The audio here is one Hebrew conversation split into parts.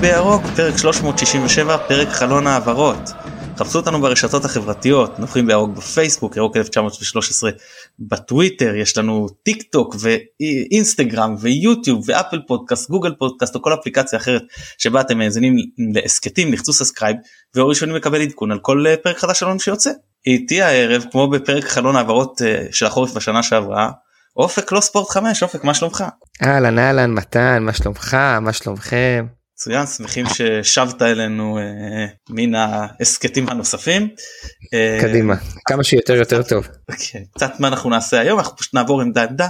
בירוק, פרק 367, פרק חלון העברות. חפשו אותנו ברשתות החברתיות, נובחים בירוק בפייסבוק, ירוק 1913 בטוויטר, יש לנו טיק טוק ואינסטגרם ויוטיוב ואפל פודקאסט, גוגל פודקאסט או כל אפליקציה אחרת שבה אתם מאזינים להסכתים, לחצו subscribe, ותהיו ראשונים לקבל עדכון על כל אה, פרק חדש שלנו שיוצא. איתי הערב, כמו בפרק חלון העברות אה, של החורף בשנה שעברה, אופק לוי ספורט 5, אופק מה שלומך? אהלן אהלן מתן, מה שלומך? מה שלומכם? מצוין, שמחים ששבת אלינו אה, מן ההסכתים הנוספים. אה, קדימה, כמה שיותר יותר טוב. כן, קצת מה אנחנו נעשה היום, אנחנו פשוט נעבור עמדה עמדה,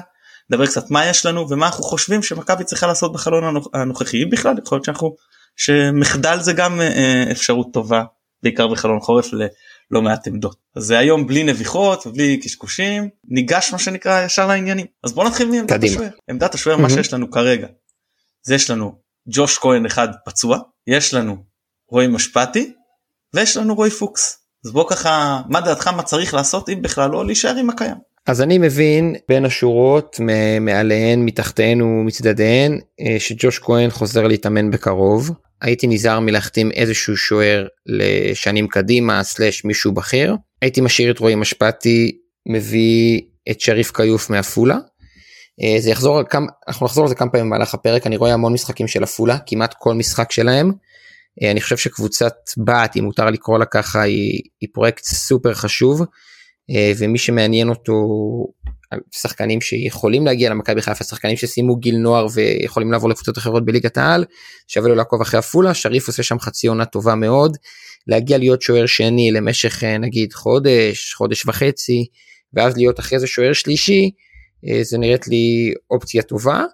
נדבר קצת מה יש לנו ומה אנחנו חושבים שמכבי צריכה לעשות בחלון הנוכחי, אם בכלל יכול להיות שאנחנו, שמחדל זה גם אה, אפשרות טובה, בעיקר בחלון חורף ללא מעט עמדות. אז זה היום בלי נביחות ובלי קשקושים, ניגש מה שנקרא ישר לעניינים. אז בוא נתחיל מעמדת השוער. עמדת השוער מה שיש לנו כרגע, זה יש לנו ג'וש כהן אחד פצוע, יש לנו רועי משפטי ויש לנו רועי פוקס. אז בוא ככה, מה דעתך מה צריך לעשות אם בכלל לא להישאר עם הקיים. אז אני מבין בין השורות מעליהן מתחתיהן ומצדדיהן אה, שג'וש כהן חוזר להתאמן בקרוב. הייתי נזהר מלהחתים איזשהו שוער לשנים קדימה סלש מישהו בכיר. הייתי משאיר את רועי משפטי מביא את שריף כיוף מעפולה זה יחזור כמה אנחנו נחזור לזה כמה פעמים במהלך הפרק. אני רואה המון משחקים של עפולה כמעט כל משחק שלהם. אה, אני חושב שקבוצת בת אם מותר לקרוא לה ככה היא, היא פרויקט סופר חשוב. אה, ומי שמעניין אותו שחקנים שיכולים להגיע למכבי חיפה שחקנים שסיימו גיל נוער ויכולים לעבור לקבוצות אחרות בליגת העל שווה לו לעקוב אחרי עפולה. שריף עושה שם חצי עונה טובה מאוד. להגיע להיות שוער שני למשך נגיד חודש חודש וחצי ואז להיות אחרי זה שוער שלישי אה, זה נראית לי אופציה טובה.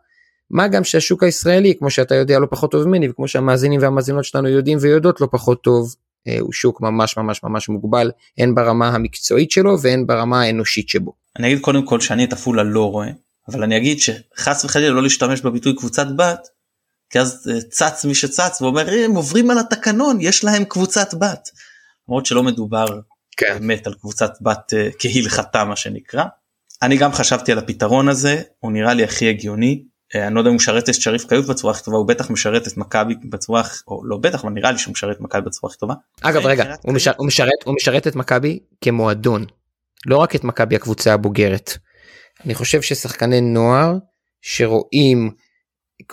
מה גם שהשוק הישראלי כמו שאתה יודע לא פחות טוב ממני וכמו שהמאזינים והמאזינות שלנו יודעים ויודעות לא פחות טוב אה, הוא שוק ממש ממש ממש מוגבל הן ברמה המקצועית שלו והן ברמה האנושית שבו. אני אגיד קודם כל שאני את עפולה לא רואה אבל אני אגיד שחס וחלילה לא להשתמש בביטוי קבוצת בת כי אז אה, צץ מי שצץ ואומר הם עוברים על התקנון יש להם קבוצת בת. למרות שלא מדובר כן. באמת על קבוצת בת כהלכתה מה שנקרא. אני גם חשבתי על הפתרון הזה הוא נראה לי הכי הגיוני אה, אני לא יודע אם הוא משרת את שריף כיוף בצורה הכי טובה הוא בטח משרת את מכבי בצורה או לא בטח אבל נראה לי שהוא משרת את מכבי בצורה הכי טובה. אגב רגע הוא, משר, הוא משרת הוא משרת את מכבי כמועדון לא רק את מכבי הקבוצה הבוגרת. אני חושב ששחקני נוער שרואים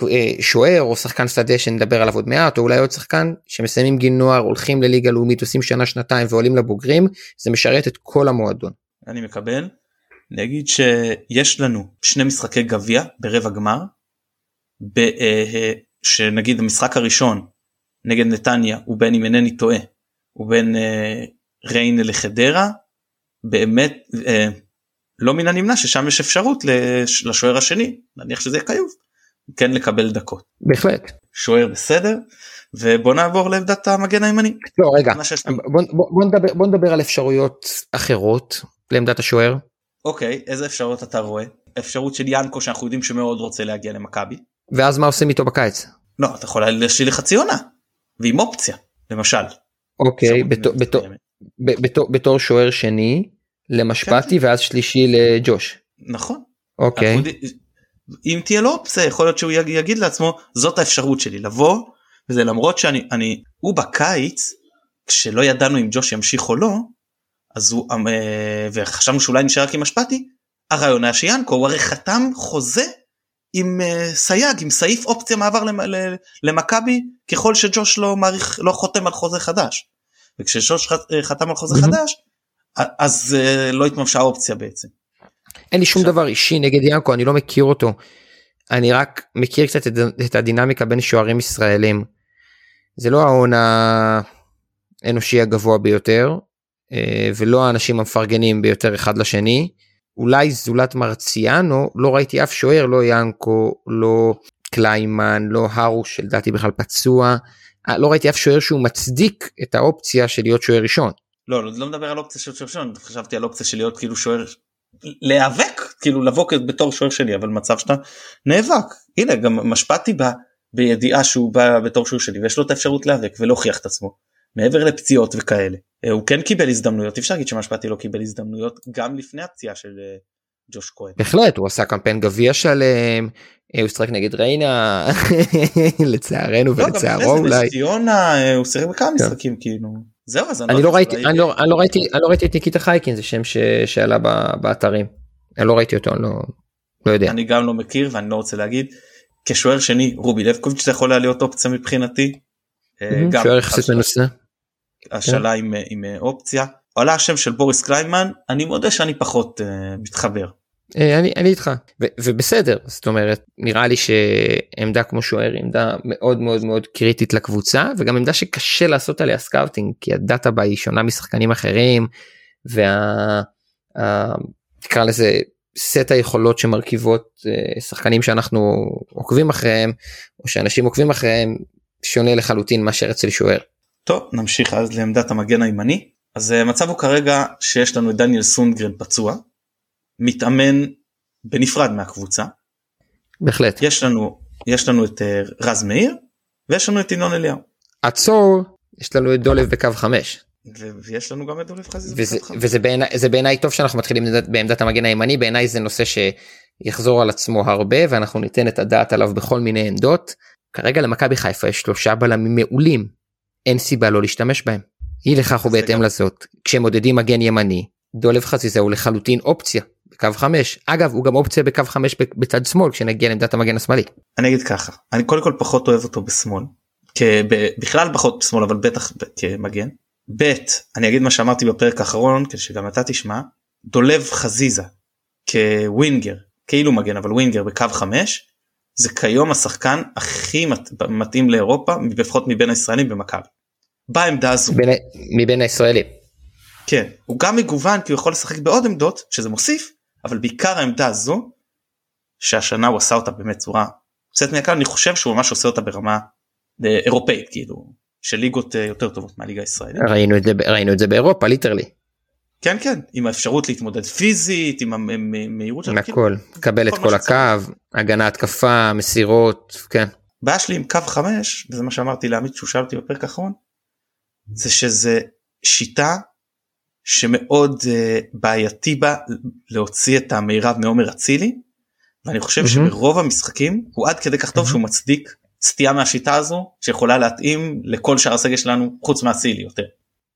אה, שוער או שחקן שדה שנדבר עליו עוד מעט או אולי עוד שחקן שמסיימים גיל נוער הולכים לליגה לאומית עושים שנה שנתיים ועולים לבוגרים זה משרת את כל המועדון. אני מקבל. אני אגיד שיש לנו שני משחקי גביע ברבע גמר, ב, אה, שנגיד המשחק הראשון נגד נתניה הוא בין אם אינני טועה הוא בין אה, ריינה לחדרה באמת אה, לא מן הנמנע ששם יש אפשרות לשוער השני נניח שזה יהיה חיוב כן לקבל דקות. בהחלט. שוער בסדר ובוא נעבור לעמדת המגן הימני. לא רגע בוא, בוא, בוא, נדבר, בוא נדבר על אפשרויות אחרות לעמדת השוער. אוקיי, איזה אפשרות אתה רואה? אפשרות של ינקו שאנחנו יודעים שמאוד רוצה להגיע למכבי. ואז מה עושים איתו בקיץ? לא, אתה יכול להשאיר לחצי עונה. ועם אופציה, למשל. אוקיי, בתור שוער שני למשפטי כן. ואז שלישי לג'וש. נכון. אוקיי. אם תהיה לו אופציה יכול להיות שהוא יגיד לעצמו זאת האפשרות שלי לבוא וזה למרות שאני אני הוא בקיץ כשלא ידענו אם ג'וש ימשיך או לא אז הוא אה, וחשבנו שאולי נשאר רק עם אשפטי הרעיון היה שיאנקו הוא הרי חתם חוזה עם אה, סייג עם סעיף אופציה מעבר למכבי ככל שג'וש לא מעריך לא חותם על חוזה חדש. וכשג'וש אה, חתם על חוזה חדש אז לא התממשה האופציה בעצם. אין לי שום דבר אישי נגד ינקו אני לא מכיר אותו. אני רק מכיר קצת את הדינמיקה בין שוערים ישראלים. זה לא ההון האנושי הגבוה ביותר אה, ולא האנשים המפרגנים ביותר אחד לשני. אולי זולת מרציאנו לא ראיתי אף שוער לא ינקו לא קליימן לא הרוש שלדעתי בכלל פצוע אה, לא ראיתי אף שוער שהוא מצדיק את האופציה של להיות שוער ראשון. לא, לא, לא מדבר על אופציה של שוער ראשון חשבתי על אופציה של להיות כאילו שוער להיאבק כאילו לבוא בתור שוער שלי אבל מצב שאתה נאבק הנה גם משפטי בה בידיעה שהוא בא בתור שוער שלי ויש לו את האפשרות להיאבק ולהוכיח את עצמו מעבר לפציעות וכאלה. אה, הוא כן קיבל הזדמנויות אי אפשר להגיד שמשפטי לא קיבל הזדמנויות גם לפני הפציעה של, אה, ג'וש כהן. בהחלט הוא עשה קמפיין גביע שלם הוא שיחק נגד ריינה לצערנו לא, ולצערו אולי. ציונה אה, הוא שיחק בכמה כן. משחקים כאילו. זהו אז אני לא יודע, ראיתי אני לא אני לא ראיתי אני לא ראיתי את ניקיטה חייקין זה שם שעלה באתרים. אני לא ראיתי אותו אני לא לא יודע. אני גם לא מכיר ואני לא רוצה להגיד. כשוער שני רובי לבקוביץ' זה יכול היה להיות אופציה מבחינתי. אה, שוער יחסית מנוסה. השאלה עם, אה, עם אה, אופציה. עלה השם של בוריס קליינמן אני מודה שאני פחות אה, מתחבר. אה, אני אני איתך ו- ובסדר זאת אומרת נראה לי שעמדה כמו שוער עמדה מאוד מאוד מאוד קריטית לקבוצה וגם עמדה שקשה לעשות עליה scouting כי ה data בה היא שונה משחקנים אחרים וה... ה- נקרא לזה סט היכולות שמרכיבות אה, שחקנים שאנחנו עוקבים אחריהם או שאנשים עוקבים אחריהם שונה לחלוטין מאשר אצל שוער. טוב נמשיך אז לעמדת המגן הימני. אז אה, המצב הוא כרגע שיש לנו את דניאל סונגרן פצוע. מתאמן בנפרד מהקבוצה. בהחלט. יש לנו יש לנו את אה, רז מאיר ויש לנו את ינון אליהו. עצור יש לנו את דולב בקו 5 ו- ויש לנו גם את דולב חזיזה. וזה, חמש. וזה בעיניי טוב שאנחנו מתחילים בעמדת המגן הימני בעיניי זה נושא שיחזור על עצמו הרבה ואנחנו ניתן את הדעת עליו בכל מיני עמדות. כרגע למכבי חיפה יש שלושה בלמים מעולים אין סיבה לא להשתמש בהם. אי לכך ובהתאם גם- לזאת כשמודדים מגן ימני דולב חזיזה הוא לחלוטין אופציה בקו 5 אגב הוא גם אופציה בקו 5 בצד שמאל כשנגיע לעמדת המגן השמאלי. אני אגיד ככה אני קודם כל פחות אוהב אותו בשמאל. בכלל פחות בשמאל אבל בטח כמגן. ב' אני אגיד מה שאמרתי בפרק האחרון כדי שגם אתה תשמע דולב חזיזה כווינגר כאילו מגן אבל ווינגר בקו 5 זה כיום השחקן הכי מת, מתאים לאירופה לפחות מבין הישראלים במכבי. בעמדה הזו בין, מבין הישראלים. כן הוא גם מגוון כי הוא יכול לשחק בעוד עמדות שזה מוסיף אבל בעיקר העמדה הזו שהשנה הוא עשה אותה באמת צורה יוצאת מהכלל אני חושב שהוא ממש עושה אותה ברמה אה, אירופאית כאילו של ליגות אה, יותר טובות מהליגה הישראלית ראינו את זה ראינו את זה באירופה ליטרלי. כן כן עם האפשרות להתמודד פיזית עם המהירות שלו, כאילו, הכל קבל את כל. הקו הגנה התקפה מסירות כן הבעיה שלי עם קו 5 וזה מה שאמרתי לעמית שהוא שאל אותי בפרק האחרון זה שזה שיטה שמאוד uh, בעייתי בה להוציא את המירב מעומר אצילי ואני חושב. שברוב המשחקים הוא עד כדי כך טוב שהוא מצדיק סטייה מהשיטה הזו שיכולה להתאים לכל שאר הסגל שלנו חוץ מאצילי יותר.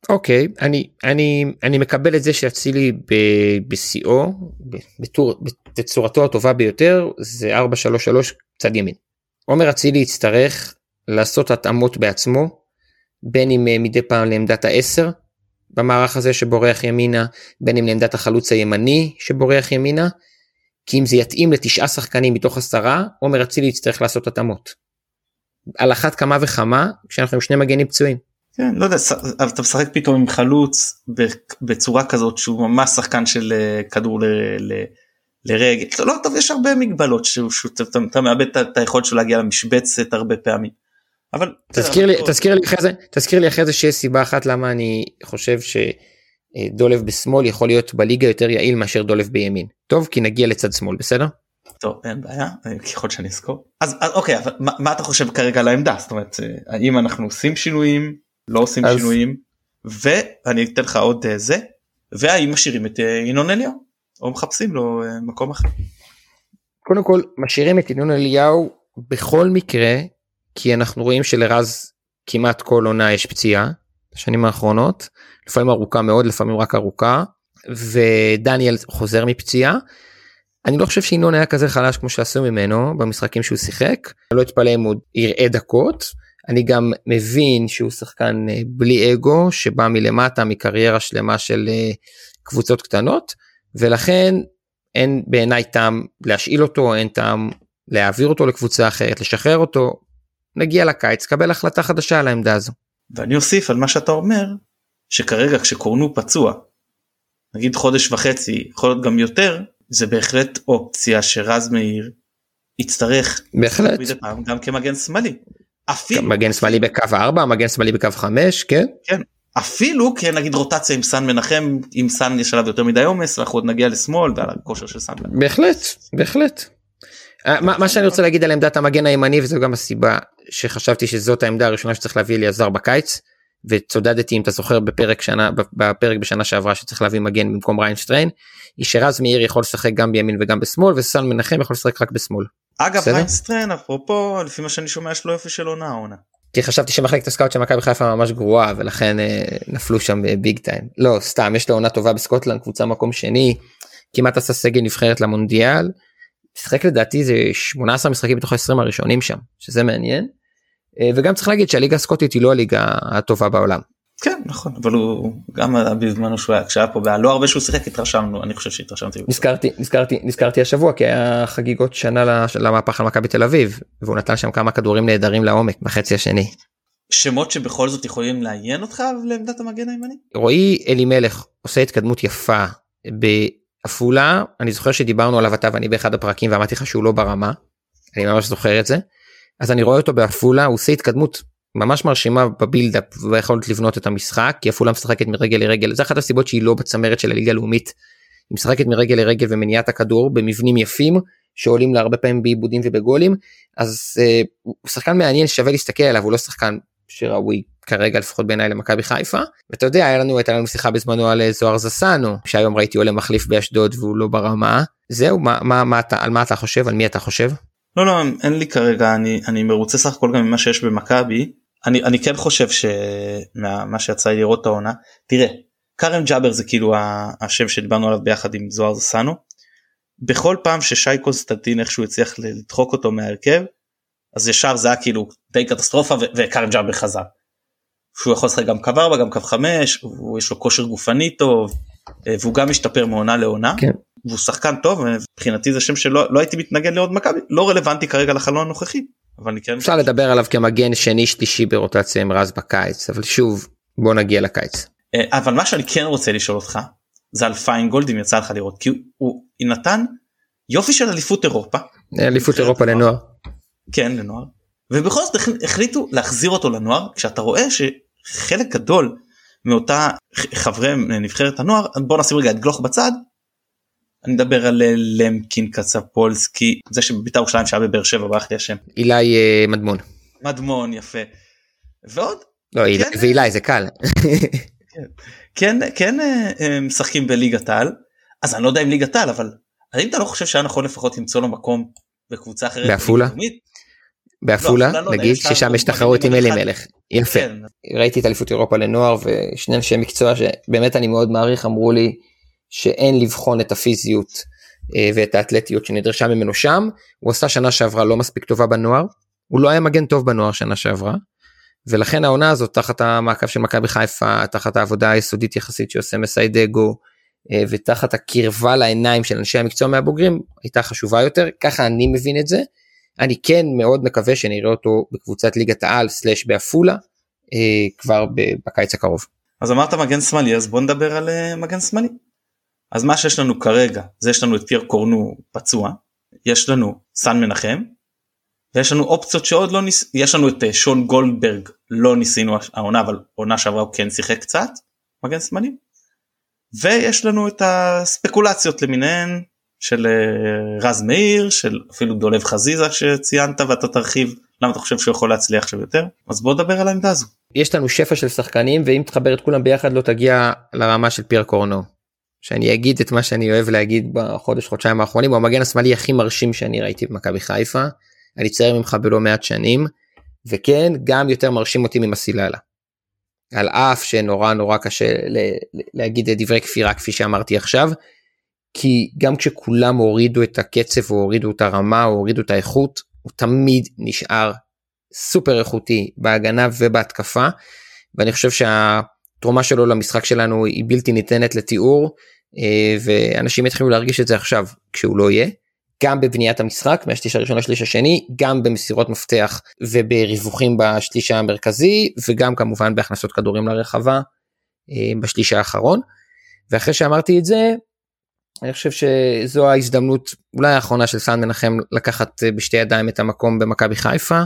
אוקיי אני אני אני מקבל את זה שאצילי בשיאו ב- בטור- בתצורתו הטובה ביותר זה 433 צד ימין. עומר אצילי יצטרך לעשות התאמות בעצמו בין אם אה, מדי פעם לעמדת העשר במערך הזה שבורח ימינה בין אם לעמדת החלוץ הימני שבורח ימינה כי אם זה יתאים לתשעה שחקנים מתוך עשרה עומר אצילי יצטרך לעשות התאמות. על אחת כמה וכמה כשאנחנו עם שני מגנים פצועים. כן, לא יודע, אבל אתה משחק פתאום עם חלוץ בצורה כזאת שהוא ממש שחקן של אה, כדור ל, ל, לרגל. לא, טוב, יש הרבה מגבלות שהוא, שהוא, אתה, אתה מאבד את היכולת שלו להגיע למשבצת הרבה פעמים. אבל תזכיר לי, תזכיר לי אחרי זה, תזכיר לי אחרי זה שיש סיבה אחת למה אני חושב שדולב בשמאל יכול להיות בליגה יותר יעיל מאשר דולב בימין. טוב, כי נגיע לצד שמאל, בסדר? טוב, אין בעיה, אה, ככל שאני אזכור. אז, אז אוקיי, אבל מה, מה אתה חושב כרגע על העמדה? זאת אומרת, אה, האם אנחנו עושים שינויים, לא עושים אז- שינויים, ואני אתן לך עוד אה, זה, והאם משאירים את אה, ינון אליהו, או מחפשים לו אה, מקום אחר. קודם כל, משאירים את ינון אליהו בכל מקרה, כי אנחנו רואים שלרז כמעט כל עונה יש פציעה, בשנים האחרונות, לפעמים ארוכה מאוד, לפעמים רק ארוכה, ודניאל חוזר מפציעה. אני לא חושב שינון היה כזה חלש כמו שעשו ממנו במשחקים שהוא שיחק, אני לא אתפלא אם הוא יראה דקות. אני גם מבין שהוא שחקן אה, בלי אגו שבא מלמטה מקריירה שלמה של אה, קבוצות קטנות ולכן אין בעיניי טעם להשאיל אותו אין טעם להעביר אותו לקבוצה אחרת לשחרר אותו נגיע לקיץ קבל החלטה חדשה על העמדה הזו. ואני אוסיף על מה שאתה אומר, שכרגע כשקורנו פצוע, נגיד חודש וחצי, יכול להיות גם יותר, זה בהחלט אופציה שרז מאיר יצטרך בהחלט. פעם גם כמגן שמאלי. אפילו, מגן שמאלי בקו 4 מגן שמאלי בקו 5 כן אפילו כן נגיד רוטציה עם סאן מנחם, אם סאן יש עליו יותר מדי עומס, אנחנו עוד נגיע לשמאל ועל הכושר של סאן. בהחלט בהחלט. אה, מה, מה שאני רוצה להגיד על עמדת המגן הימני וזו גם הסיבה שחשבתי שזאת העמדה הראשונה שצריך להביא אליו עזר בקיץ וצידדתי אם אתה זוכר בפרק שנה בפרק בשנה שעברה שצריך להביא מגן במקום ריינשטריין היא שרז מאיר יכול לשחק גם בימין וגם בשמאל וסאן מנחם יכול לשחק רק בשמאל. אגב ריינשטריין אפרופו לפי מה שאני שומע יש לו יופי של עונה עונה. כי חשבתי שמחלקת הסקאוט של מכבי חיפה ממש גרועה ולכן אה, נפלו שם ביג טיים לא סתם יש לו עונה טובה בסקוטלנד קבוצה מקום שני כמעט עשה סגל נבחרת למונדיאל. שיחק לדעתי זה 18 משחקים בתוך ה-20 הראשונים שם שזה מעניין. אה, וגם צריך להגיד שהליגה הסקוטית היא לא הליגה הטובה בעולם. כן נכון אבל הוא גם בזמנו שהוא היה כשהיה פה לא הרבה שהוא שיחק התרשמנו אני חושב שהתרשמתי. נזכרתי נזכרתי נזכרתי השבוע כי היה חגיגות שנה למהפך על מכבי תל אביב והוא נתן שם כמה כדורים נהדרים לעומק בחצי השני. שמות שבכל זאת יכולים לעיין אותך לעמדת המגן הימני? רועי אלימלך עושה התקדמות יפה בעפולה אני זוכר שדיברנו עליו אתה ואני באחד הפרקים ואמרתי לך שהוא לא ברמה. אני ממש זוכר את זה. אז אני רואה אותו בעפולה הוא עושה התקדמות ממש מרשימה בבילדאפ וביכולת לבנות את המשחק כי עפולה משחקת מרגל לרגל. זה אחת הסיבות שהיא לא בצמרת של הליגה הלאומית. היא משחקת מרגל לרגל ומניעת הכדור במבנים יפים שעולים לה הרבה פעמים בעיבודים ובגולים. אז אה, הוא שחקן מעניין שווה להסתכל עליו הוא לא שחקן שראוי כרגע לפחות בעיניי למכבי חיפה. ואתה יודע היה לנו הייתה לנו שיחה בזמנו על אה, זוהר זסנו שהיום ראיתי עולה מחליף באשדוד והוא לא ברמה. זהו מה מה מה אתה על מה אתה חושב? על מי אתה חושב. לא לא אין לי כרגע אני אני מרוצה סך הכל גם ממה שיש במכבי אני אני כן חושב שמה שיצא לי לראות את העונה תראה כרם ג'אבר זה כאילו השם שדיברנו עליו ביחד עם זוהר זסנו. בכל פעם ששי קונסטנטין איכשהו הצליח לדחוק אותו מהרכב אז ישר זה היה כאילו די קטסטרופה וכרם ג'אבר חזר. שהוא יכול לשחק גם קו 4 גם קו 5 יש לו כושר גופני טוב אה, והוא גם משתפר מעונה לעונה. כן. והוא שחקן טוב מבחינתי זה שם שלא לא הייתי מתנגד לעוד מכבי לא רלוונטי כרגע לחלון הנוכחי אבל אני כן אפשר לדבר עליו כמגן שני שלישי ברוטציה עם רז בקיץ אבל שוב בוא נגיע לקיץ. אה, אבל מה שאני כן רוצה לשאול אותך זה על פיינגולד אם יצא לך לראות כי הוא נתן יופי של אליפות אירופה. אליפות אירופה לנוער. כן לנוער. ובכל זאת החליטו להחזיר אותו לנוער כשאתה רואה שחלק גדול מאותה חברי נבחרת הנוער בוא נשים רגע את גלוך בצד אני מדבר על אה, למקין קצפולסקי זה שבבית"ר ירושלים שהיה בבאר שבע ברח לי השם. אילי אה, מדמון. מדמון יפה. ועוד. לא כן, ואילי זה קל. כן כן אה, משחקים בליגת העל אז אני לא יודע אם ליגת העל אבל האם אתה לא חושב שהיה נכון לפחות למצוא לו מקום בקבוצה אחרת. בעפולה? בעפולה לא, לא נגיד ששם יש תחרות עם אלי מלך יפה כן. ראיתי את אליפות אירופה לנוער ושני אנשי מקצוע שבאמת אני מאוד מעריך אמרו לי שאין לבחון את הפיזיות אה, ואת האתלטיות שנדרשה ממנו שם, הוא עשה שנה שעברה לא מספיק טובה בנוער, הוא לא היה מגן טוב בנוער שנה שעברה, ולכן העונה הזאת תחת המעקב של מכבי חיפה, תחת העבודה היסודית יחסית שעושה מסיידגו, אה, ותחת הקרבה לעיניים של אנשי המקצוע מהבוגרים, הייתה חשובה יותר, ככה אני מבין את זה. אני כן מאוד מקווה שנראה אותו בקבוצת ליגת העל סלאש בעפולה אה, כבר בקיץ הקרוב. אז אמרת מגן שמאלי אז בוא נדבר על מגן שמאלי. אז מה שיש לנו כרגע זה יש לנו את פייר קורנו פצוע יש לנו סן מנחם ויש לנו אופציות שעוד לא ניס... יש לנו את אה, שון גולדברג לא ניסינו העונה אבל עונה שעברה הוא כן שיחק קצת מגן שמאלי ויש לנו את הספקולציות למיניהן של אה, רז מאיר של אפילו דולב חזיזה שציינת ואתה תרחיב למה אתה חושב שהוא יכול להצליח עכשיו יותר אז בוא נדבר על העמדה הזו. יש לנו שפע של שחקנים ואם תחבר את כולם ביחד לא תגיע לרמה של פייר קורנו. שאני אגיד את מה שאני אוהב להגיד בחודש חודשיים האחרונים הוא המגן השמאלי הכי מרשים שאני ראיתי במכבי חיפה. אני צייר ממך בלא מעט שנים וכן גם יותר מרשים אותי ממסיללה. על אף שנורא נורא קשה להגיד דברי כפירה כפי שאמרתי עכשיו. כי גם כשכולם הורידו את הקצב או הורידו את הרמה או הורידו את האיכות הוא תמיד נשאר סופר איכותי בהגנה ובהתקפה ואני חושב שהתרומה שלו למשחק שלנו היא בלתי ניתנת לתיאור אה, ואנשים יתחילו להרגיש את זה עכשיו כשהוא לא יהיה. גם בבניית המשחק מהשליש הראשון לשליש השני גם במסירות מפתח ובריווחים בשליש המרכזי וגם כמובן בהכנסות כדורים לרחבה אה, בשליש האחרון. ואחרי שאמרתי את זה אני חושב שזו ההזדמנות אולי האחרונה של סאן מנחם לקחת אה, בשתי ידיים את המקום במכבי חיפה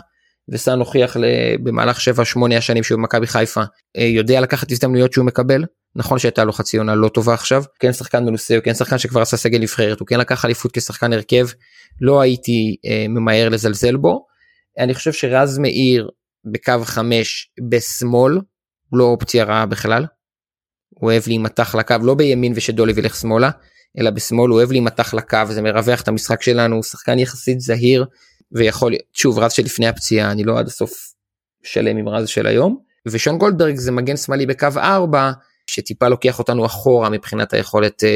וסאן הוכיח במהלך 7-8 השנים שהוא במכבי חיפה יודע לקחת הזדמנויות שהוא מקבל נכון שהייתה לו חצי עונה לא טובה עכשיו כן שחקן מנוסה הוא כן שחקן שכבר עשה סגל נבחרת הוא כן לקח אליפות כשחקן הרכב לא הייתי אה, ממהר לזלזל בו. אני חושב שרז מאיר בקו 5 בשמאל הוא לא אופציה רעה בכלל. הוא אוהב להימתח לקו לא בימין ושדולב ילך שמאלה אלא בשמאל הוא אוהב להימתח לקו זה מרווח את המשחק שלנו הוא שחקן יחסית זהיר ויכול שוב רז שלפני הפציעה אני לא עד הסוף שלם עם רז של היום ושון גולדברג זה מגן שמאלי בקו 4 שטיפה לוקח אותנו אחורה מבחינת היכולת אה,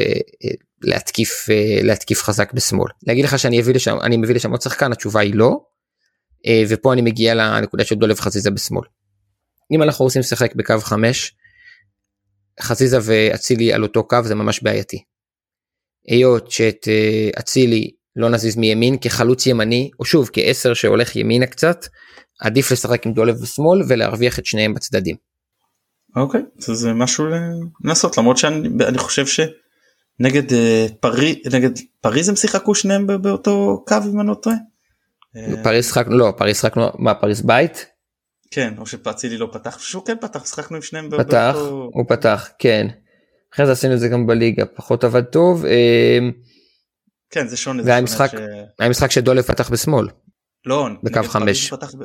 אה, להתקיף אה, להתקיף חזק בשמאל להגיד לך שאני מביא לשם אני מביא לשם עוד שחקן התשובה היא לא אה, ופה אני מגיע לנקודה של דולב חזיזה בשמאל. אם אנחנו רוצים לשחק בקו 5 חזיזה ואצילי על אותו קו זה ממש בעייתי. היות שאת אה, אצילי לא נזיז מימין כחלוץ ימני או שוב כעשר שהולך ימינה קצת עדיף לשחק עם דולב בשמאל ולהרוויח את שניהם בצדדים. אוקיי זה, זה משהו לנסות למרות שאני חושב שנגד אה, פרי נגד פריז הם שיחקו שניהם באותו קו אם אני לא טועה. פריז שחקנו לא פריז שחקנו מה פריז בית? כן או שפצילי לא פתח שהוא כן פתח שחקנו עם שניהם פתח באותו... הוא פתח כן. אחרי זה עשינו את זה גם בליגה פחות עבד טוב. אה, כן זה שונה. והיה משחק, ש... היה משחק שדולב פתח בשמאל. לא, בקו חמש. פתח ב...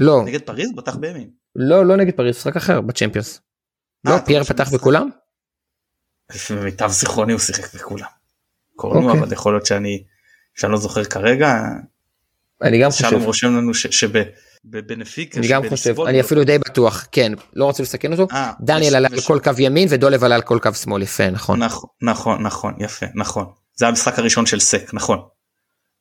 לא. נגד פריז פתח בימין. לא, לא נגד פריז, משחק אחר בצ'מפיונס. לא, אה, פייר פתח בכולם? למיטב זיכרוני הוא שיחק בכולם. קוראים אוקיי. אבל יכול להיות שאני, שאני לא זוכר כרגע. אני גם חושב. שלום רושם לנו שבנפיק. אני גם חושב, אני אפילו די בטוח, כן, לא רצו לסכן אותו. אה, דניאל עלה על כל קו ימין ודולב עלה על כל קו שמאל, יפה, נכון. נכון, נכון, נכון, יפה, נכון. זה המשחק הראשון של סק, נכון.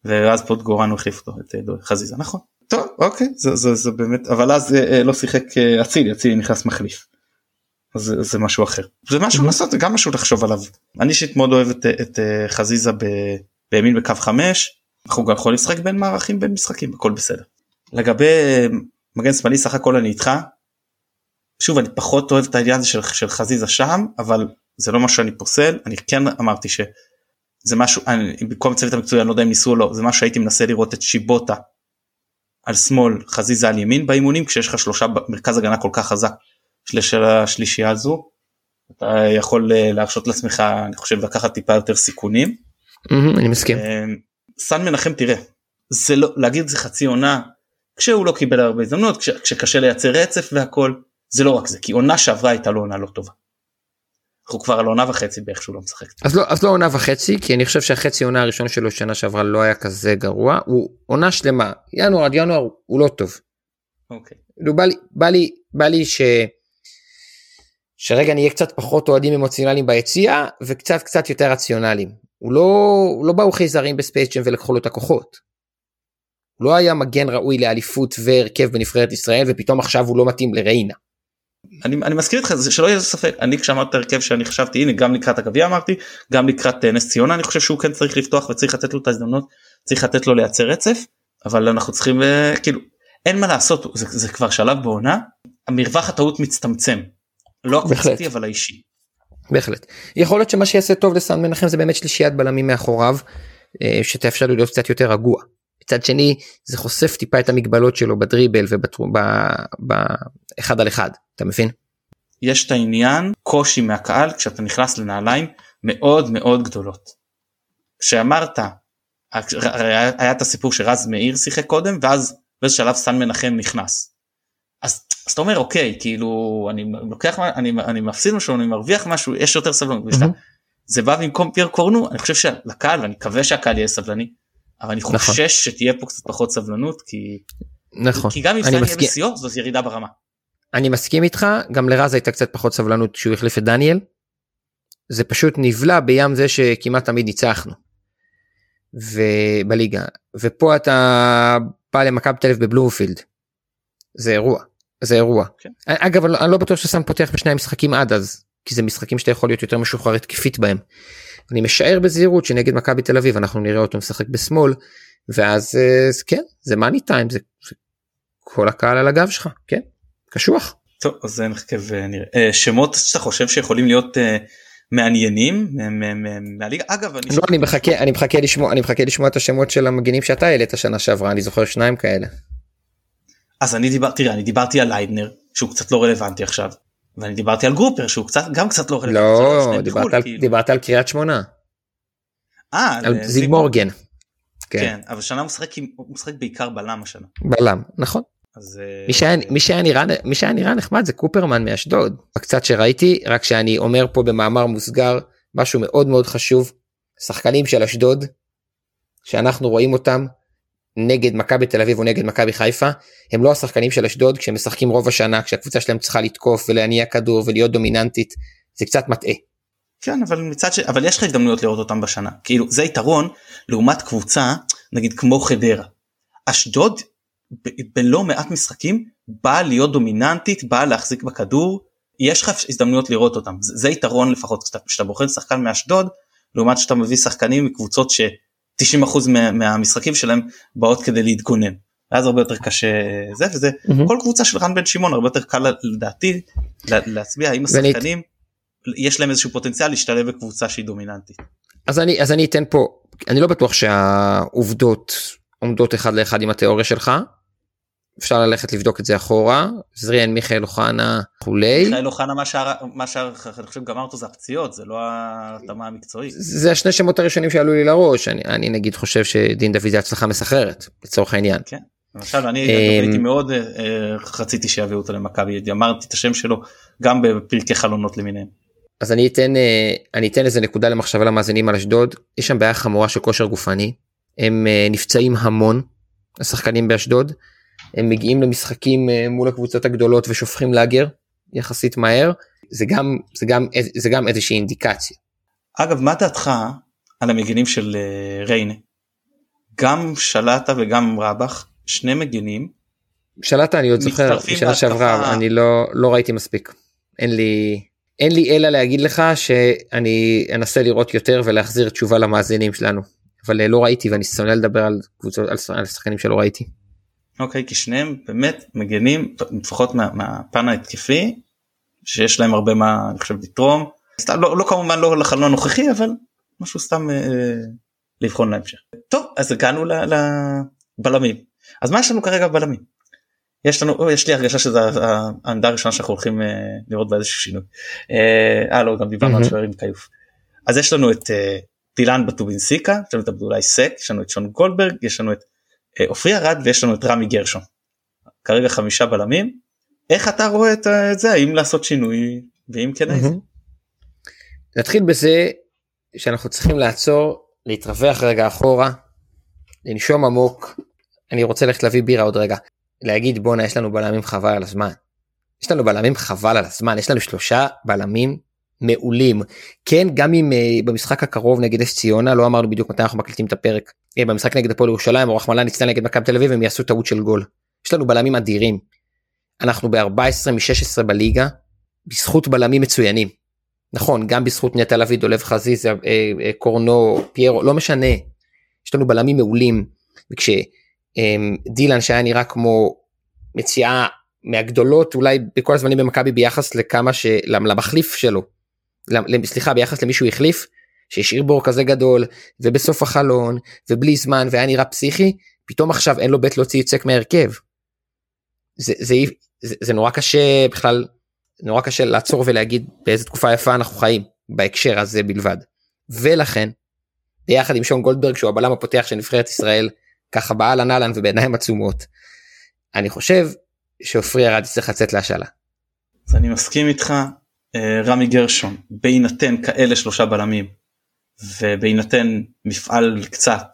ואז גורנו החליף אותו, את חזיזה, נכון. טוב אוקיי זה, זה, זה באמת אבל אז אה, לא שיחק אה, אצילי אצילי נכנס מחליף. אז זה, זה משהו אחר זה משהו לעשות זה גם משהו לחשוב עליו אני אישית מאוד אוהב את, את אה, חזיזה ב, בימין בקו 5 אנחנו גם יכולים לשחק בין מערכים בין משחקים הכל בסדר. לגבי מגן שמאלי סך הכל אני איתך. שוב אני פחות אוהב את העניין הזה של, של חזיזה שם אבל זה לא מה שאני פוסל אני כן אמרתי שזה משהו אני במקום צוות המקצועי אני לא יודע אם ניסו או לא זה מה שהייתי מנסה לראות את שיבוטה על שמאל חזיזה על ימין באימונים כשיש לך שלושה מרכז הגנה כל כך חזק של השלישייה הזו. אתה יכול אה, להרשות לעצמך אני חושב לקחת טיפה יותר סיכונים. אני מסכים. אה, סן מנחם תראה זה לא להגיד זה חצי עונה כשהוא לא קיבל הרבה הזדמנות כשקשה לייצר רצף והכל זה לא רק זה כי עונה שעברה הייתה לו עונה לא טובה. אנחנו כבר על עונה וחצי באיך שהוא לא משחק. אז לא, אז לא עונה וחצי כי אני חושב שהחצי עונה הראשון שלו שנה שעברה לא היה כזה גרוע הוא עונה שלמה ינואר עד ינואר הוא לא טוב. אוקיי. כאילו בא לי בא לי בא לי ש... שרגע נהיה קצת פחות אוהדים אמוציונליים ביציע וקצת קצת יותר רציונליים. הוא לא, לא באו חייזרים בספייסצ'ם ולקחו לו את הכוחות. הוא לא היה מגן ראוי לאליפות והרכב בנבחרת ישראל ופתאום עכשיו הוא לא מתאים לריינה. אני, אני מסכים איתך שלא יהיה ספק אני כשאמרת הרכב שאני חשבתי הנה גם לקראת הגביע אמרתי גם לקראת אה, נס ציונה אני חושב שהוא כן צריך לפתוח וצריך לתת לו את ההזדמנות צריך לתת לו לייצר רצף אבל אנחנו צריכים אה, כאילו אין מה לעשות זה, זה כבר שלב בעונה המרווח הטעות מצטמצם לא הקבוצתי אבל האישי. בהחלט יכול להיות שמה שיעשה טוב לסן מנחם זה באמת שלישיית בלמים מאחוריו אה, שתאפשר לו להיות קצת יותר רגוע. מצד שני זה חושף טיפה את המגבלות שלו בדריבל ובאחד על אחד אתה מבין? יש את העניין קושי מהקהל כשאתה נכנס לנעליים מאוד מאוד גדולות. כשאמרת היה את הסיפור שרז מאיר שיחק קודם ואז באיזה שלב סן מנחם נכנס. אז, אז אתה אומר אוקיי כאילו אני לוקח אני, אני מפסיד משהו אני מרוויח משהו יש יותר סבלנות. Mm-hmm. זה בא במקום פייר קורנו אני חושב שלקהל ואני מקווה שהקהל יהיה סבלני אבל אני נכון. חושש נכון. שתהיה פה קצת פחות סבלנות כי, נכון. כי גם אם סן יהיה בשיאו זאת ירידה ברמה. אני מסכים איתך גם לרז הייתה קצת פחות סבלנות כשהוא החליף את דניאל. זה פשוט נבלע בים זה שכמעט תמיד ניצחנו. ובליגה ופה אתה בא למכבי תל אביב בבלומפילד. זה אירוע זה אירוע. כן. אגב אני לא בטוח שסם פותח בשני המשחקים עד אז כי זה משחקים שאתה יכול להיות יותר משוחרר התקפית בהם. אני משער בזהירות שנגד מכבי תל אביב אנחנו נראה אותו משחק בשמאל ואז אה, כן זה מאני טיים זה, זה כל הקהל על הגב שלך כן קשוח. טוב אז נחכה ונראה אה, שמות שאתה חושב שיכולים להיות uh, מעניינים מהליגה אגב אני, לא, אני מחכה אני מחכה לשמוע אני מחכה לשמוע את השמות של המגינים שאתה העלית שנה שעברה אני זוכר שניים כאלה. אז אני דיברתי תראה אני דיברתי על ליידנר שהוא קצת לא רלוונטי עכשיו ואני דיברתי על גרופר שהוא קצת גם קצת לא רלוונטי. לא דיברת על, כאילו. דיברת על קריית שמונה. אה, על זיג מורגן. כן. כן אבל שנה הוא משחק הוא משחק בעיקר בלם השנה. בלם נכון אז אה, מי שהיה, מי, שהיה נראה, מי שהיה נראה נחמד זה קופרמן מאשדוד. קצת שראיתי, רק שאני אומר פה במאמר מוסגר משהו מאוד מאוד חשוב. שחקנים של אשדוד, שאנחנו רואים אותם נגד מכבי תל אביב או נגד מכבי חיפה, הם לא השחקנים של אשדוד כשהם משחקים רוב השנה, כשהקבוצה שלהם צריכה לתקוף ולהניע כדור ולהיות דומיננטית, זה קצת מטעה. כן אבל מצד ש... אבל יש לך הזדמנויות לראות אותם בשנה כאילו זה יתרון לעומת קבוצה נגיד כמו חדרה. אשדוד בלא מעט משחקים באה להיות דומיננטית באה להחזיק בכדור יש לך הזדמנויות לראות אותם זה, זה יתרון לפחות כשאתה בוחר שחקן מאשדוד לעומת שאתה מביא שחקנים מקבוצות ש-90% מה, מהמשחקים שלהם באות כדי להתגונן. ואז הרבה יותר קשה זה וזה mm-hmm. כל קבוצה של רן בן שמעון הרבה יותר קל לדעתי להצביע האם השחקנים יש להם איזשהו פוטנציאל להשתלב בקבוצה שהיא דומיננטית. אז אני אז אני אתן פה אני לא בטוח שהעובדות עומדות אחד לאחד עם התיאוריה שלך. אפשר ללכת לבדוק את זה אחורה זריאן מיכאל אוחנה כולי. מיכאל אוחנה מה שער מה שער אני חושב גמר אותו זה הפציעות זה לא ההתאמה המקצועית. זה השני שמות הראשונים שעלו לי לראש אני, אני נגיד חושב שדין דוד זה הצלחה מסחררת לצורך העניין. כן. למשל אני הייתי מאוד אה, רציתי שיביאו אותו למכבי אמרתי את השם שלו גם בפרקי חלונות למיניהם. אז אני אתן אה, אני אתן איזה נקודה למחשבה למאזינים על אשדוד יש שם בעיה חמורה של כושר גופני הם אה, נפצעים המון השחקנים באשדוד הם מגיעים למשחקים אה, מול הקבוצות הגדולות ושופכים לאגר יחסית מהר זה גם זה גם זה גם איזושהי אינדיקציה. אגב מה דעתך על המגינים של ריינה גם שלטה וגם רבח שני מגינים. שלטה אני עוד זוכר בשנה שעברה אני לא לא ראיתי מספיק אין לי אין לי אלא להגיד לך שאני אנסה לראות יותר ולהחזיר תשובה למאזינים שלנו אבל אה, לא ראיתי ואני שונא לדבר על קבוצות על שחקנים שלא ראיתי. אוקיי כי שניהם באמת מגנים לפחות מה, מהפן ההתקפי שיש להם הרבה מה אני חושב לתרום סתם לא, לא כמובן לא לחלון הנוכחי אבל משהו סתם אה, לבחון להמשך. טוב אז הגענו לבלמים אז מה יש לנו כרגע בלמים יש לנו יש לי הרגשה שזה העמדה הראשונה שאנחנו הולכים אה, לראות באיזשהו שינוי. אה, אה לא גם דיברנו על שוערים כיוף. אז יש לנו את אה, דילן בטובינסיקה יש לנו את אבדולאי סק יש לנו את שון גולדברג יש לנו את עופרי ארד ויש לנו את רמי גרשון. כרגע חמישה בלמים. איך אתה רואה את זה האם לעשות שינוי ואם כן איזה. נתחיל בזה שאנחנו צריכים לעצור להתרווח רגע אחורה לנשום עמוק אני רוצה ללכת להביא בירה עוד רגע להגיד בואנה יש לנו בלמים חבל על הזמן. יש לנו בלמים חבל על הזמן יש לנו שלושה בלמים מעולים כן גם אם uh, במשחק הקרוב נגד אס ציונה לא אמרנו בדיוק מתי אנחנו מקליטים את הפרק uh, במשחק נגד הפועל ירושלים או רחמנא ליצלן נגד מכבי תל אביב הם יעשו טעות של גול. יש לנו בלמים אדירים. אנחנו ב-14 מ-16 בליגה בזכות בלמים מצוינים. נכון גם בזכות נטע לביא דולב חזיזה uh, קורנו פיירו לא משנה. יש לנו בלמים מעולים. וכש... אמ, שהיה נראה כמו מציאה מהגדולות אולי בכל הזמנים במכבי ביחס לכמה שלמחליף שלו. סליחה ביחס למישהו החליף שהשאיר בור כזה גדול ובסוף החלון ובלי זמן והיה נראה פסיכי פתאום עכשיו אין לו בית להוציא יצק מהרכב. זה, זה, זה, זה נורא קשה בכלל נורא קשה לעצור ולהגיד באיזה תקופה יפה אנחנו חיים בהקשר הזה בלבד. ולכן ביחד עם שון גולדברג שהוא הבלם הפותח של נבחרת ישראל ככה באהלן אהלן ובעיניים עצומות. אני חושב שעופרי ארד יצטרך לצאת להשאלה. אז אני מסכים איתך רמי גרשון בהינתן כאלה שלושה בלמים ובהינתן מפעל קצת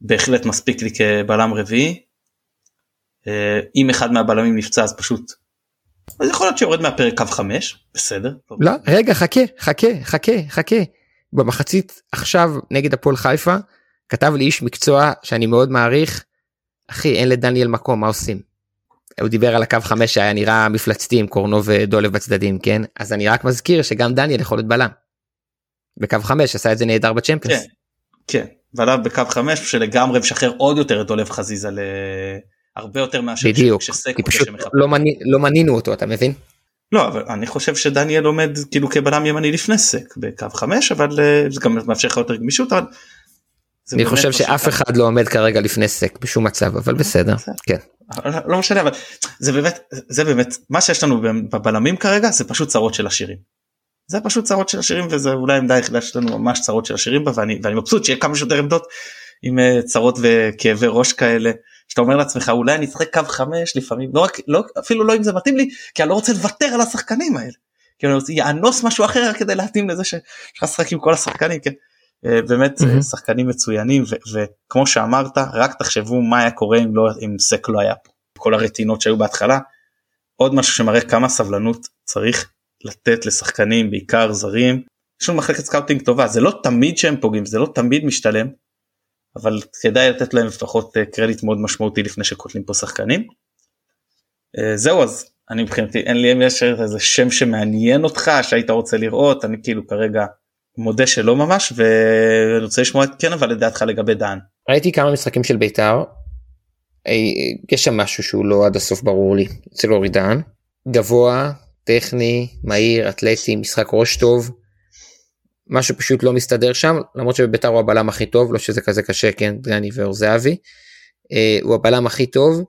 בהחלט מספיק לי כבלם רביעי. אה, אם אחד מהבלמים נפצע אז פשוט אז יכול להיות שיורד מהפרק קו 5 בסדר. לא רגע חכה חכה חכה חכה במחצית עכשיו נגד הפועל חיפה כתב לי איש מקצוע שאני מאוד מעריך, אחי אין לדניאל מקום מה עושים. הוא דיבר על הקו 5 שהיה נראה מפלצתי עם קורנו ודולב בצדדים כן אז אני רק מזכיר שגם דניאל יכול להיות בלם. בקו 5 עשה את זה נהדר בצ'מפיונס. כן, כן. ועליו בקו 5 שלגמרי משחרר עוד יותר את דולב חזיזה להרבה יותר מאשר בדיוק כי פשוט לא, מני, לא מנינו אותו אתה מבין. לא אבל אני חושב שדניאל עומד כאילו כבלם ימני לפני סק בקו 5 אבל אה, זה גם מאפשר לך יותר גמישות אבל אני חושב שאף אחד לא עומד כרגע לפני סק בשום מצב אבל בסדר כן. לא משנה אבל זה באמת זה באמת מה שיש לנו בבלמים כרגע זה פשוט צרות של השירים. זה פשוט צרות של השירים וזה אולי העמדה היחידה שלנו ממש צרות של השירים בה ואני, ואני מבסוט שיהיה כמה שיותר עמדות עם אה, צרות וכאבי ראש כאלה שאתה אומר לעצמך אולי אני אשחק קו חמש לפעמים לא רק לא אפילו לא אם זה מתאים לי כי אני לא רוצה לוותר על השחקנים האלה. כאילו או יאנוס משהו אחר כדי להתאים לזה שיש לך לשחק עם כל השחקנים כן. אה, באמת mm-hmm. שחקנים מצוינים וכמו שאמרת רק תחשבו מה היה קורה אם לא אם סק לא היה פה כל הרטינות שהיו בהתחלה. עוד משהו שמראה כמה סבלנות צריך לתת לשחקנים בעיקר זרים. יש לנו מחלקת scouting טובה זה לא תמיד שהם פוגעים זה לא תמיד משתלם. אבל כדאי לתת להם לפחות אה, קרדיט מאוד משמעותי לפני שקוטלים פה שחקנים. זהו אז אני מבחינתי אין לי אם יש איזה שם שמעניין אותך שהיית רוצה לראות אני כאילו כרגע מודה שלא ממש ואני רוצה לשמוע את כן אבל לדעתך לגבי דן. ראיתי כמה משחקים של בית"ר. יש שם משהו שהוא לא עד הסוף ברור לי אצל אורי דן. גבוה טכני מהיר אתלטי משחק ראש טוב. משהו פשוט לא מסתדר שם למרות שבבית"ר הוא הבלם הכי טוב לא שזה כזה קשה כן דגני ואור זהבי. אה, הוא הבלם הכי טוב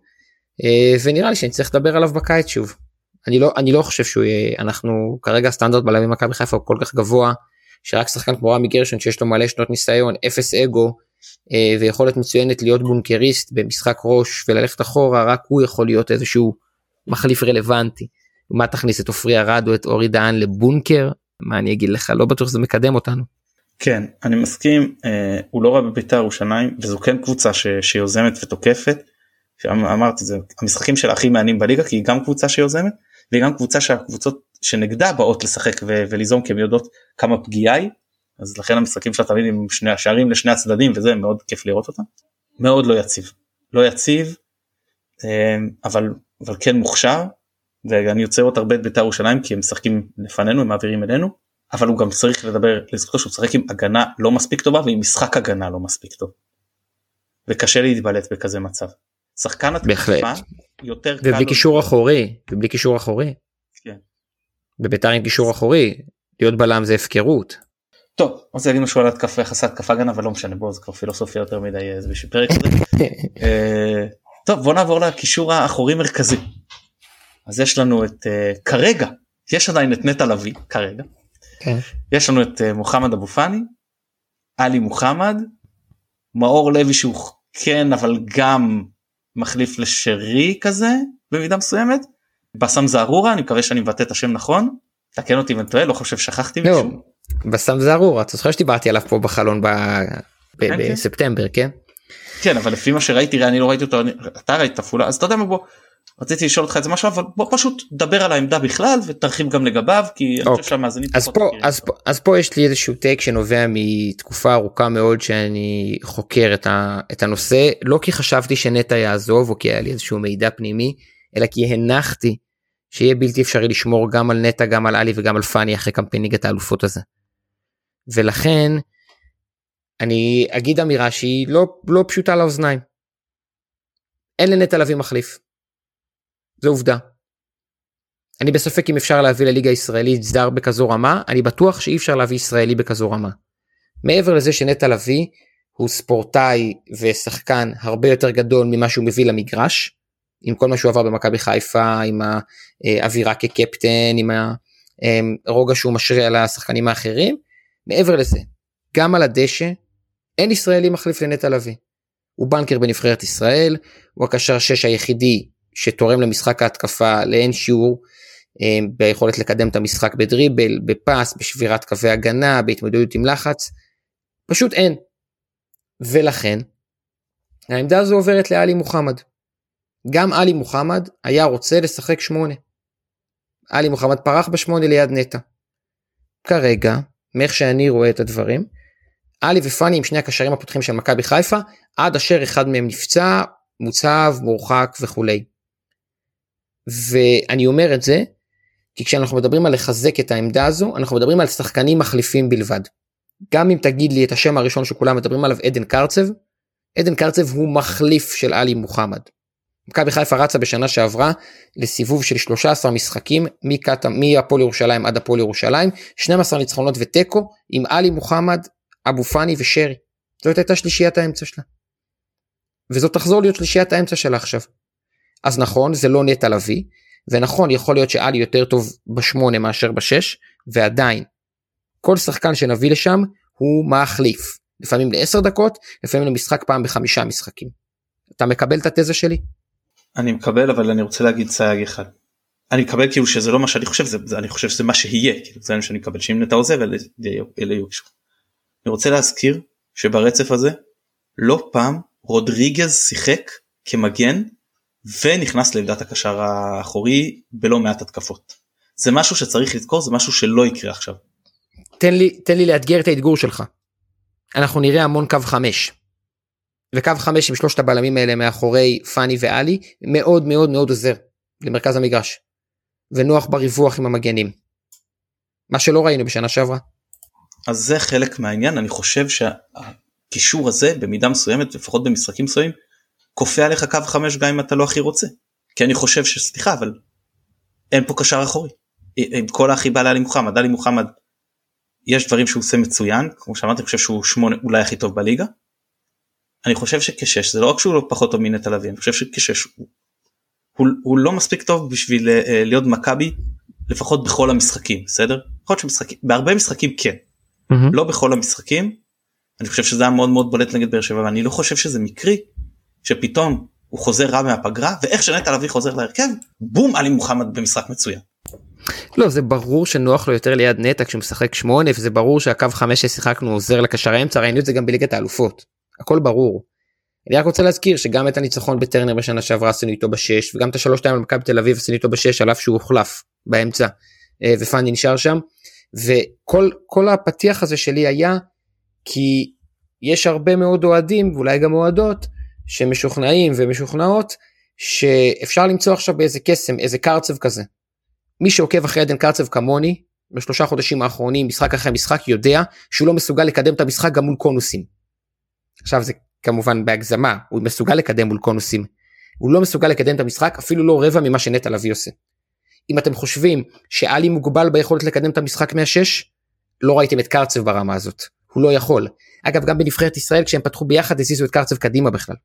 אה, ונראה לי שאני צריך לדבר עליו בקיץ שוב. אני לא אני לא חושב שהוא יהיה אנחנו כרגע סטנדרט בלמים מכבי חיפה הוא כל כך גבוה שרק שחקן כמו רמי גרשון שיש לו מלא שנות ניסיון אפס אגו אה, ויכולת מצוינת להיות בונקריסט במשחק ראש וללכת אחורה רק הוא יכול להיות איזשהו מחליף רלוונטי. מה תכניס את עופרי ארד או את אורי דהן לבונקר מה אני אגיד לך לא בטוח שזה מקדם אותנו. כן אני מסכים אה, הוא לא רע בבית"ר ירושלים וזו כן קבוצה ש, שיוזמת ותוקפת. אמרתי זה המשחקים שלה הכי מעניינים בליגה כי היא גם קבוצה שיוזמת והיא גם קבוצה שהקבוצות שנגדה באות לשחק ו- וליזום כי הן יודעות כמה פגיעה היא אז לכן המשחקים שלה תמיד עם שני השערים לשני הצדדים וזה מאוד כיף לראות אותה. מאוד לא יציב לא יציב אה, אבל אבל כן מוכשר ואני יוצא עוד הרבה את בית"ר ירושלים כי הם משחקים לפנינו הם מעבירים אלינו אבל הוא גם צריך לדבר לזכותו שהוא משחק עם הגנה לא מספיק טובה ועם משחק הגנה לא מספיק טוב. וקשה להתבלט בכזה מצב. שחקן התקפה יותר קל. ובלי קישור אחורי ובלי קישור אחורי. בבית"ר עם קישור אחורי להיות בלם זה הפקרות. טוב רוצה להגיד משהו על התקפה יחסי התקפה הגנה אבל לא משנה בוא זה כבר פילוסופיה יותר מדי איזה בשביל פרק כזה. אה, טוב בוא נעבור לקישור האחורי מרכזי. אז יש לנו את uh, כרגע יש עדיין את נטע לביא כרגע. כן. יש לנו את uh, מוחמד אבו פאני, עלי מוחמד, מאור לוי שהוא כן אבל גם מחליף לשרי כזה במידה מסוימת. בסם זערורה אני מקווה שאני מבטא את השם נכון. תקן אותי אם אני טועה לא חושב שכחתי לא, מישהו. בסם זערורה אתה זוכר שדיברתי עליו פה בחלון ב... כן, כן. בספטמבר כן? כן אבל לפי מה שראיתי אני לא ראיתי אותו אתה ראית פולה אז אתה יודע מה בוא רציתי לשאול אותך את זה משהו אבל בוא פשוט דבר על העמדה בכלל ותרחיב גם לגביו כי אני חושב אוקיי. שהמאזינים אז פה אז פה אז פה יש לי איזשהו טייק שנובע מתקופה ארוכה מאוד שאני חוקר את, ה, את הנושא לא כי חשבתי שנטע יעזוב או כי היה לי איזשהו מידע פנימי אלא כי הנחתי שיהיה בלתי אפשרי לשמור גם על נטע גם על עלי וגם על פאני אחרי קמפיין ליגת האלופות הזה. ולכן אני אגיד אמירה שהיא לא לא פשוטה לאוזניים. אין לנטע לביא מחליף. זו עובדה. אני בספק אם אפשר להביא לליגה הישראלית זר בכזו רמה, אני בטוח שאי אפשר להביא ישראלי בכזו רמה. מעבר לזה שנטע לביא הוא ספורטאי ושחקן הרבה יותר גדול ממה שהוא מביא למגרש, עם כל מה שהוא עבר במכבי חיפה, עם האווירה כקפטן, עם הרוגע שהוא משרה על השחקנים האחרים, מעבר לזה, גם על הדשא, אין ישראלי מחליף לנטע לביא. הוא בנקר בנבחרת ישראל, הוא הקשר 6 היחידי שתורם למשחק ההתקפה לאין שיעור אה, ביכולת לקדם את המשחק בדריבל, בפס, בשבירת קווי הגנה, בהתמודדות עם לחץ, פשוט אין. ולכן, העמדה הזו עוברת לאלי מוחמד. גם עלי מוחמד היה רוצה לשחק שמונה. עלי מוחמד פרח בשמונה ליד נטע. כרגע, מאיך שאני רואה את הדברים, עלי ופאני הם שני הקשרים הפותחים של מכבי חיפה, עד אשר אחד מהם נפצע, מוצב, מורחק וכולי. ואני אומר את זה כי כשאנחנו מדברים על לחזק את העמדה הזו אנחנו מדברים על שחקנים מחליפים בלבד. גם אם תגיד לי את השם הראשון שכולם מדברים עליו עדן קרצב, עדן קרצב הוא מחליף של עלי מוחמד. מכבי חיפה רצה בשנה שעברה לסיבוב של 13 משחקים מהפועל ירושלים עד הפועל ירושלים 12 ניצחונות ותיקו עם עלי מוחמד אבו פאני ושרי. זאת הייתה שלישיית האמצע שלה. וזאת תחזור להיות שלישיית האמצע שלה עכשיו. אז נכון זה לא נטע לביא ונכון יכול להיות שאלי יותר טוב בשמונה מאשר בשש ועדיין כל שחקן שנביא לשם הוא מחליף לפעמים לעשר דקות לפעמים למשחק פעם בחמישה משחקים. אתה מקבל את התזה שלי? אני מקבל אבל אני רוצה להגיד סייג אחד. אני מקבל כאילו שזה לא מה שאני חושב זה, זה אני חושב שזה מה שיהיה כאילו זה מה שאני מקבל שאם נטע עוזב אלה יהיו אני רוצה להזכיר שברצף הזה לא פעם רודריגז שיחק כמגן ונכנס לעמדת הקשר האחורי בלא מעט התקפות. זה משהו שצריך לזכור זה משהו שלא יקרה עכשיו. תן לי תן לי לאתגר את האתגור שלך. אנחנו נראה המון קו חמש. וקו חמש עם שלושת הבלמים האלה מאחורי פאני ואלי מאוד מאוד מאוד עוזר למרכז המגרש. ונוח בריווח עם המגנים. מה שלא ראינו בשנה שעברה. אז זה חלק מהעניין אני חושב שהקישור הזה במידה מסוימת לפחות במשחקים מסוימים כופה עליך קו חמש גם אם אתה לא הכי רוצה. כי אני חושב שסליחה אבל אין פה קשר אחורי. עם כל החיבה לאלי מוחמד אלי מוחמד יש דברים שהוא עושה מצוין כמו שאמרתי אני חושב שהוא שמונה אולי הכי טוב בליגה. אני חושב שכשש זה לא רק שהוא לא פחות טוב מנטע לביא אני חושב שכשש הוא, הוא, הוא לא מספיק טוב בשביל uh, להיות מכבי לפחות בכל המשחקים בסדר? יכול להיות שמשחקים בהרבה משחקים כן mm-hmm. לא בכל המשחקים. אני חושב שזה היה מאוד מאוד בולט נגד באר שבע ואני לא חושב שזה מקרי שפתאום הוא חוזר רע מהפגרה ואיך שנטע לביא חוזר להרכב בום עלי מוחמד במשחק מצוין. לא זה ברור שנוח לו יותר ליד נטע כשהוא משחק שמונה וזה ברור שהקו חמש ששיחקנו עוזר לקשר האמצע ראינו את זה גם בליגת האלופות הכל ברור. אני רק רוצה להזכיר שגם את הניצחון בטרנר בשנה שעברה עשינו איתו בשש וגם את השלוש שתיים מכבי תל אביב עשינו איתו בשש על אף שהוא הוחלף באמצע אה, ופאני נשאר שם וכל הפתיח הזה שלי היה כי יש הרבה מאוד אוהדים ואולי גם אוהדות שמשוכנעים ומשוכנעות שאפשר למצוא עכשיו באיזה קסם איזה קרצב כזה. מי שעוקב אחרי עדן קרצב כמוני בשלושה חודשים האחרונים משחק אחרי משחק יודע שהוא לא מסוגל לקדם את המשחק גם מול קונוסים. עכשיו זה כמובן בהגזמה הוא מסוגל לקדם מול קונוסים. הוא לא מסוגל לקדם את המשחק אפילו לא רבע ממה שנטע לביא עושה. אם אתם חושבים שאלי מוגבל ביכולת לקדם את המשחק מהשש לא ראיתם את קרצב ברמה הזאת הוא לא יכול. אגב גם בנבחרת ישראל כשהם פתחו ביחד הזיזו את קרצב קדימה בכלל.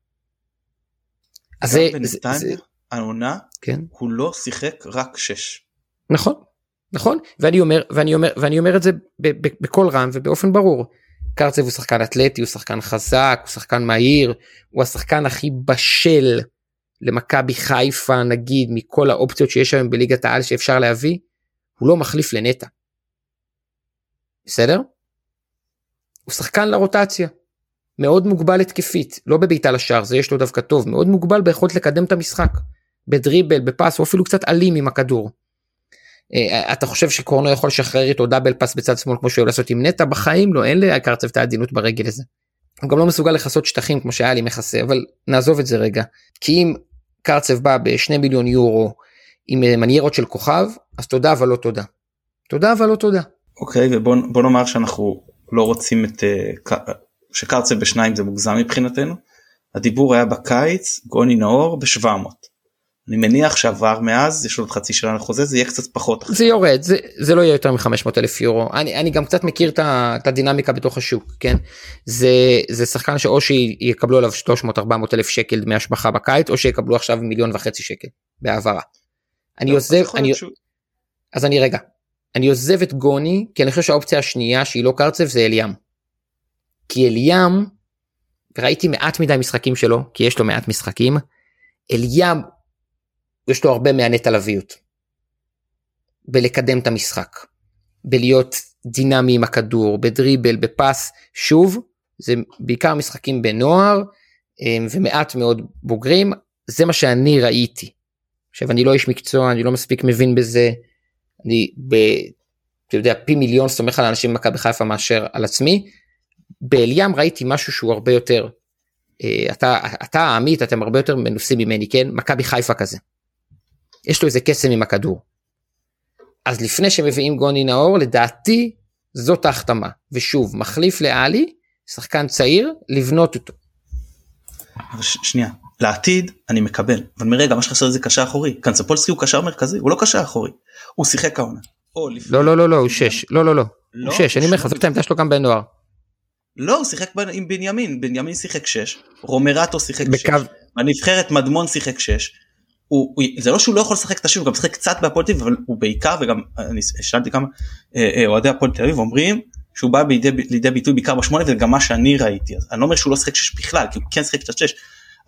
אז זה, זה, העונה כן הוא לא שיחק רק שש. נכון נכון ואני אומר ואני אומר ואני אומר את זה בקול רם ובאופן ברור. קרצב הוא שחקן אתלטי הוא שחקן חזק הוא שחקן מהיר הוא השחקן הכי בשל למכבי חיפה נגיד מכל האופציות שיש היום בליגת העל שאפשר להביא הוא לא מחליף לנטע. בסדר? הוא שחקן לרוטציה. מאוד מוגבל התקפית לא בביתה לשער זה יש לו דווקא טוב מאוד מוגבל ביכולת לקדם את המשחק. בדריבל בפס או אפילו קצת אלים עם הכדור. אה, אתה חושב שקורנו יכול לשחרר איתו דאבל פס בצד שמאל כמו שהוא לעשות עם נטע בחיים לא אין לקרצב את העדינות ברגל הזה. הוא גם לא מסוגל לכסות שטחים כמו שהיה לי מכסה אבל נעזוב את זה רגע כי אם קרצב בא בשני מיליון יורו עם אה, מניירות של כוכב אז תודה אבל לא תודה. תודה אבל לא תודה. אוקיי ובוא נאמר שאנחנו לא רוצים את שקרצב בשניים זה מוגזם מבחינתנו. הדיבור היה בקיץ גוני נאור ב-700. אני מניח שעבר מאז יש עוד חצי שנה לחוזה זה יהיה קצת פחות. זה יורד זה, זה לא יהיה יותר מ-500 אלף יורו אני, אני גם קצת מכיר את הדינמיקה בתוך השוק כן זה זה שחקן שאו שיקבלו עליו 300 400 אלף שקל דמי השבחה בקיץ או שיקבלו עכשיו מיליון וחצי שקל בהעברה. אני עוזב אני אז אני רגע אני עוזב את גוני כי אני חושב שהאופציה השנייה שהיא לא קרצב זה אליאם. כי אליאם ראיתי מעט מדי משחקים שלו כי יש לו מעט משחקים. אליאם יש לו הרבה מהנטע לביות. בלקדם את המשחק. בלהיות דינמי עם הכדור, בדריבל, בפס, שוב, זה בעיקר משחקים בנוער אמ, ומעט מאוד בוגרים, זה מה שאני ראיתי. עכשיו אני לא איש מקצוע, אני לא מספיק מבין בזה, אני ב... אתה יודע, פי מיליון סומך על אנשים במכבי חיפה מאשר על עצמי. באליאם ראיתי משהו שהוא הרבה יותר, אה, אתה, אתה עמית, אתם הרבה יותר מנוסים ממני, כן? מכבי חיפה כזה. יש לו איזה קסם עם הכדור. אז לפני שמביאים גוני נאור לדעתי זאת ההחתמה. ושוב מחליף לאלי שחקן צעיר לבנות אותו. שנייה לעתיד אני מקבל. אבל מרגע מה שחסר זה קשר אחורי. קנצפולסקי הוא קשר מרכזי הוא לא קשר אחורי. הוא שיחק העונה. לא לא לא לא הוא שש. לא לא לא. הוא שש אני אומר לך זאת העמדה שלו גם בנוער. לא הוא שיחק עם בנימין. בנימין שיחק שש. רומרטו שיחק שש. הנבחרת מדמון שיחק שש הוא, הוא, זה לא שהוא לא יכול לשחק את השיר, הוא גם משחק קצת בהפועל תל אביב, אבל הוא בעיקר, וגם אני שאלתי כמה אה, אה, אוהדי הפועל תל אביב אומרים שהוא בא בידי, לידי ביטוי בעיקר בשמונה וגם מה שאני ראיתי, אז אני לא אומר שהוא לא שחק שש בכלל, כי הוא כן שחק קצת שש,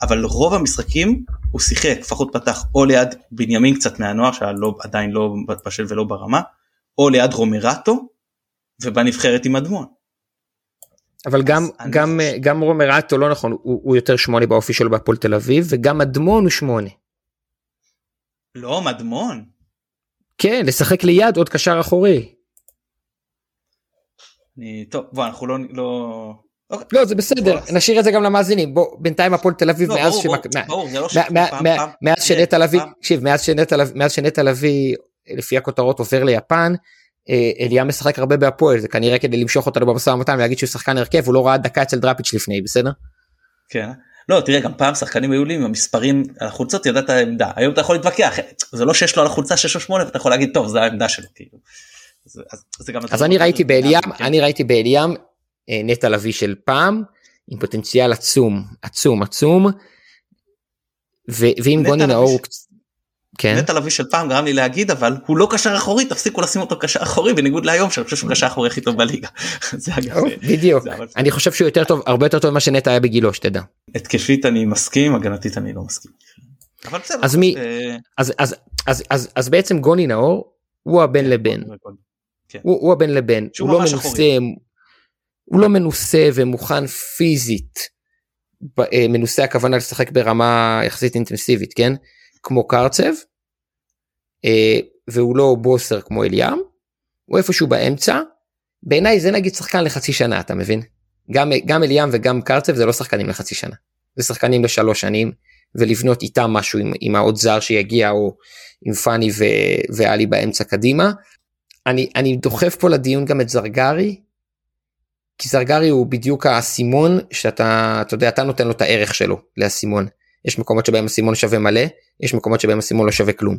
אבל רוב המשחקים הוא שיחק לפחות פתח או ליד בנימין קצת מהנוער שעדיין לא בשל ולא ברמה או ליד רומרטו ובנבחרת עם אדמון. אבל גם גם חושב... גם רומרטו לא נכון הוא, הוא יותר שמונה באופי שלו בהפועל תל אביב וגם אדמון הוא שמונה. לא מדמון. כן לשחק ליד עוד קשר אחורי. אני, טוב בוא אנחנו לא לא. אוקיי. לא זה בסדר נשאיר את זה גם למאזינים בוא בינתיים הפועל תל אביב מאז שנטע לביא מאז שנטע לביא לפי הכותרות עובר ליפן אה, אליה משחק הרבה בהפועל זה כנראה כדי למשוך אותנו במשא ומתן ולהגיד שהוא שחקן הרכב הוא לא ראה דקה אצל דראפיץ' לפני בסדר? כן. לא תראה גם פעם שחקנים היו לי עם המספרים על החולצות ידעת העמדה היום אתה יכול להתווכח זה לא שיש לו על החולצה 6 או 8 ואתה יכול להגיד טוב זה העמדה שלו כאילו. אז, אז, אז אני ראיתי באליאם כן. אני ראיתי באליאם אה, נטע לביא של פעם עם פוטנציאל עצום עצום עצום. ואם גוני נאור כן. נטע לביא של פעם גרם לי להגיד אבל הוא לא קשר אחורי תפסיקו לשים אותו קשר אחורי בניגוד להיום שאני חושב שהוא קשר אחורי הכי טוב בליגה. זה אגב, בדיוק אני חושב שהוא יותר טוב הרבה יותר טוב ממה שנטע היה בגילו שתדע. התקפית אני מסכים הגנתית אני לא מסכים. אז מי אה, אז אז אז אז אז בעצם גוני נאור הוא הבן לבן. כן. הוא הבן לבן הוא לא מנוסה הוא לא מנוסה ומוכן פיזית אה, מנוסה הכוונה לשחק ברמה יחסית אינטנסיבית כן כמו קרצב, אה, והוא לא בוסר כמו אליאם, הוא איפשהו באמצע, בעיניי זה נגיד שחקן לחצי שנה אתה מבין? גם, גם אליאם וגם קרצב זה לא שחקנים לחצי שנה, זה שחקנים לשלוש שנים, ולבנות איתם משהו עם, עם העוד זר שיגיע או עם פאני ו, ואלי באמצע קדימה. אני, אני דוחף פה לדיון גם את זרגרי, כי זרגרי הוא בדיוק האסימון שאתה, אתה יודע, אתה נותן לו את הערך שלו לאסימון. יש מקומות שבהם הסימון שווה מלא, יש מקומות שבהם הסימון לא שווה כלום.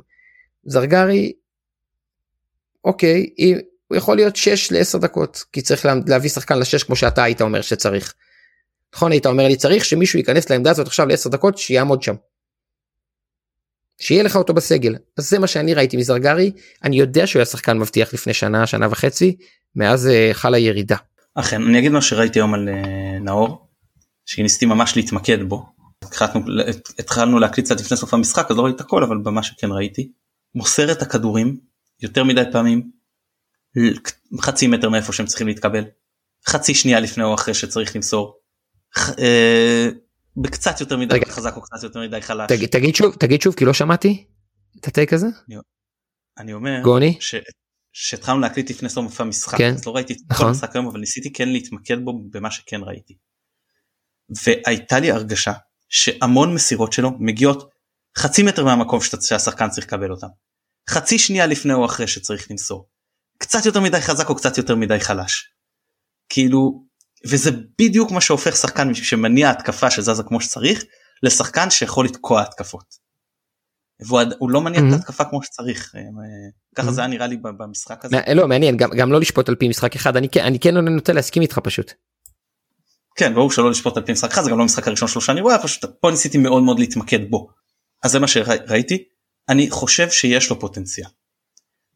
זרגרי, אוקיי, הוא יכול להיות 6 ל-10 דקות, כי צריך להביא שחקן ל-6 כמו שאתה היית אומר שצריך. נכון היית אומר לי צריך שמישהו ייכנס לעמדה הזאת עכשיו ל-10 דקות שיעמוד שם. שיהיה לך אותו בסגל אז זה מה שאני ראיתי מזרגרי אני יודע שהוא היה שחקן מבטיח לפני שנה שנה וחצי מאז uh, חלה ירידה. אכן אני אגיד מה שראיתי היום על uh, נאור שניסיתי ממש להתמקד בו התחלנו, התחלנו להקליט קצת לפני סוף המשחק אז לא ראיתי את הכל אבל במה שכן ראיתי מוסר את הכדורים יותר מדי פעמים חצי מטר מאיפה שהם צריכים להתקבל חצי שנייה לפני או אחרי שצריך למסור. אה, בקצת יותר מדי רגע. חזק או קצת יותר מדי חלש. תגיד, תגיד שוב תגיד שוב כי לא שמעתי את הטייק הזה. אני, אני אומר גוני שהתחלנו להקליט לפני סוף המשחק כן, אז לא ראיתי את נכון. כל המשחק היום אבל ניסיתי כן להתמקד בו במה שכן ראיתי. והייתה לי הרגשה שהמון מסירות שלו מגיעות חצי מטר מהמקום שהשחקן צריך לקבל אותם. חצי שנייה לפני או אחרי שצריך למסור. קצת יותר מדי חזק או קצת יותר מדי חלש. כאילו וזה בדיוק מה שהופך שחקן שמניע התקפה שזזה כמו שצריך לשחקן שיכול לתקוע התקפות. והוא לא מניע mm-hmm. את ההתקפה כמו שצריך אה, ככה mm-hmm. זה היה נראה לי במשחק הזה. לא מעניין גם, לא לשפוט על פי משחק אחד אני אני כן נוטה להסכים איתך פשוט. כן ברור שלא לשפוט על פי משחק אחד זה גם לא המשחק הראשון שלו שאני רואה פשוט פה ניסיתי מאוד מאוד להתמקד בו. אז זה מה שראיתי אני חושב שיש לו פוטנציאל.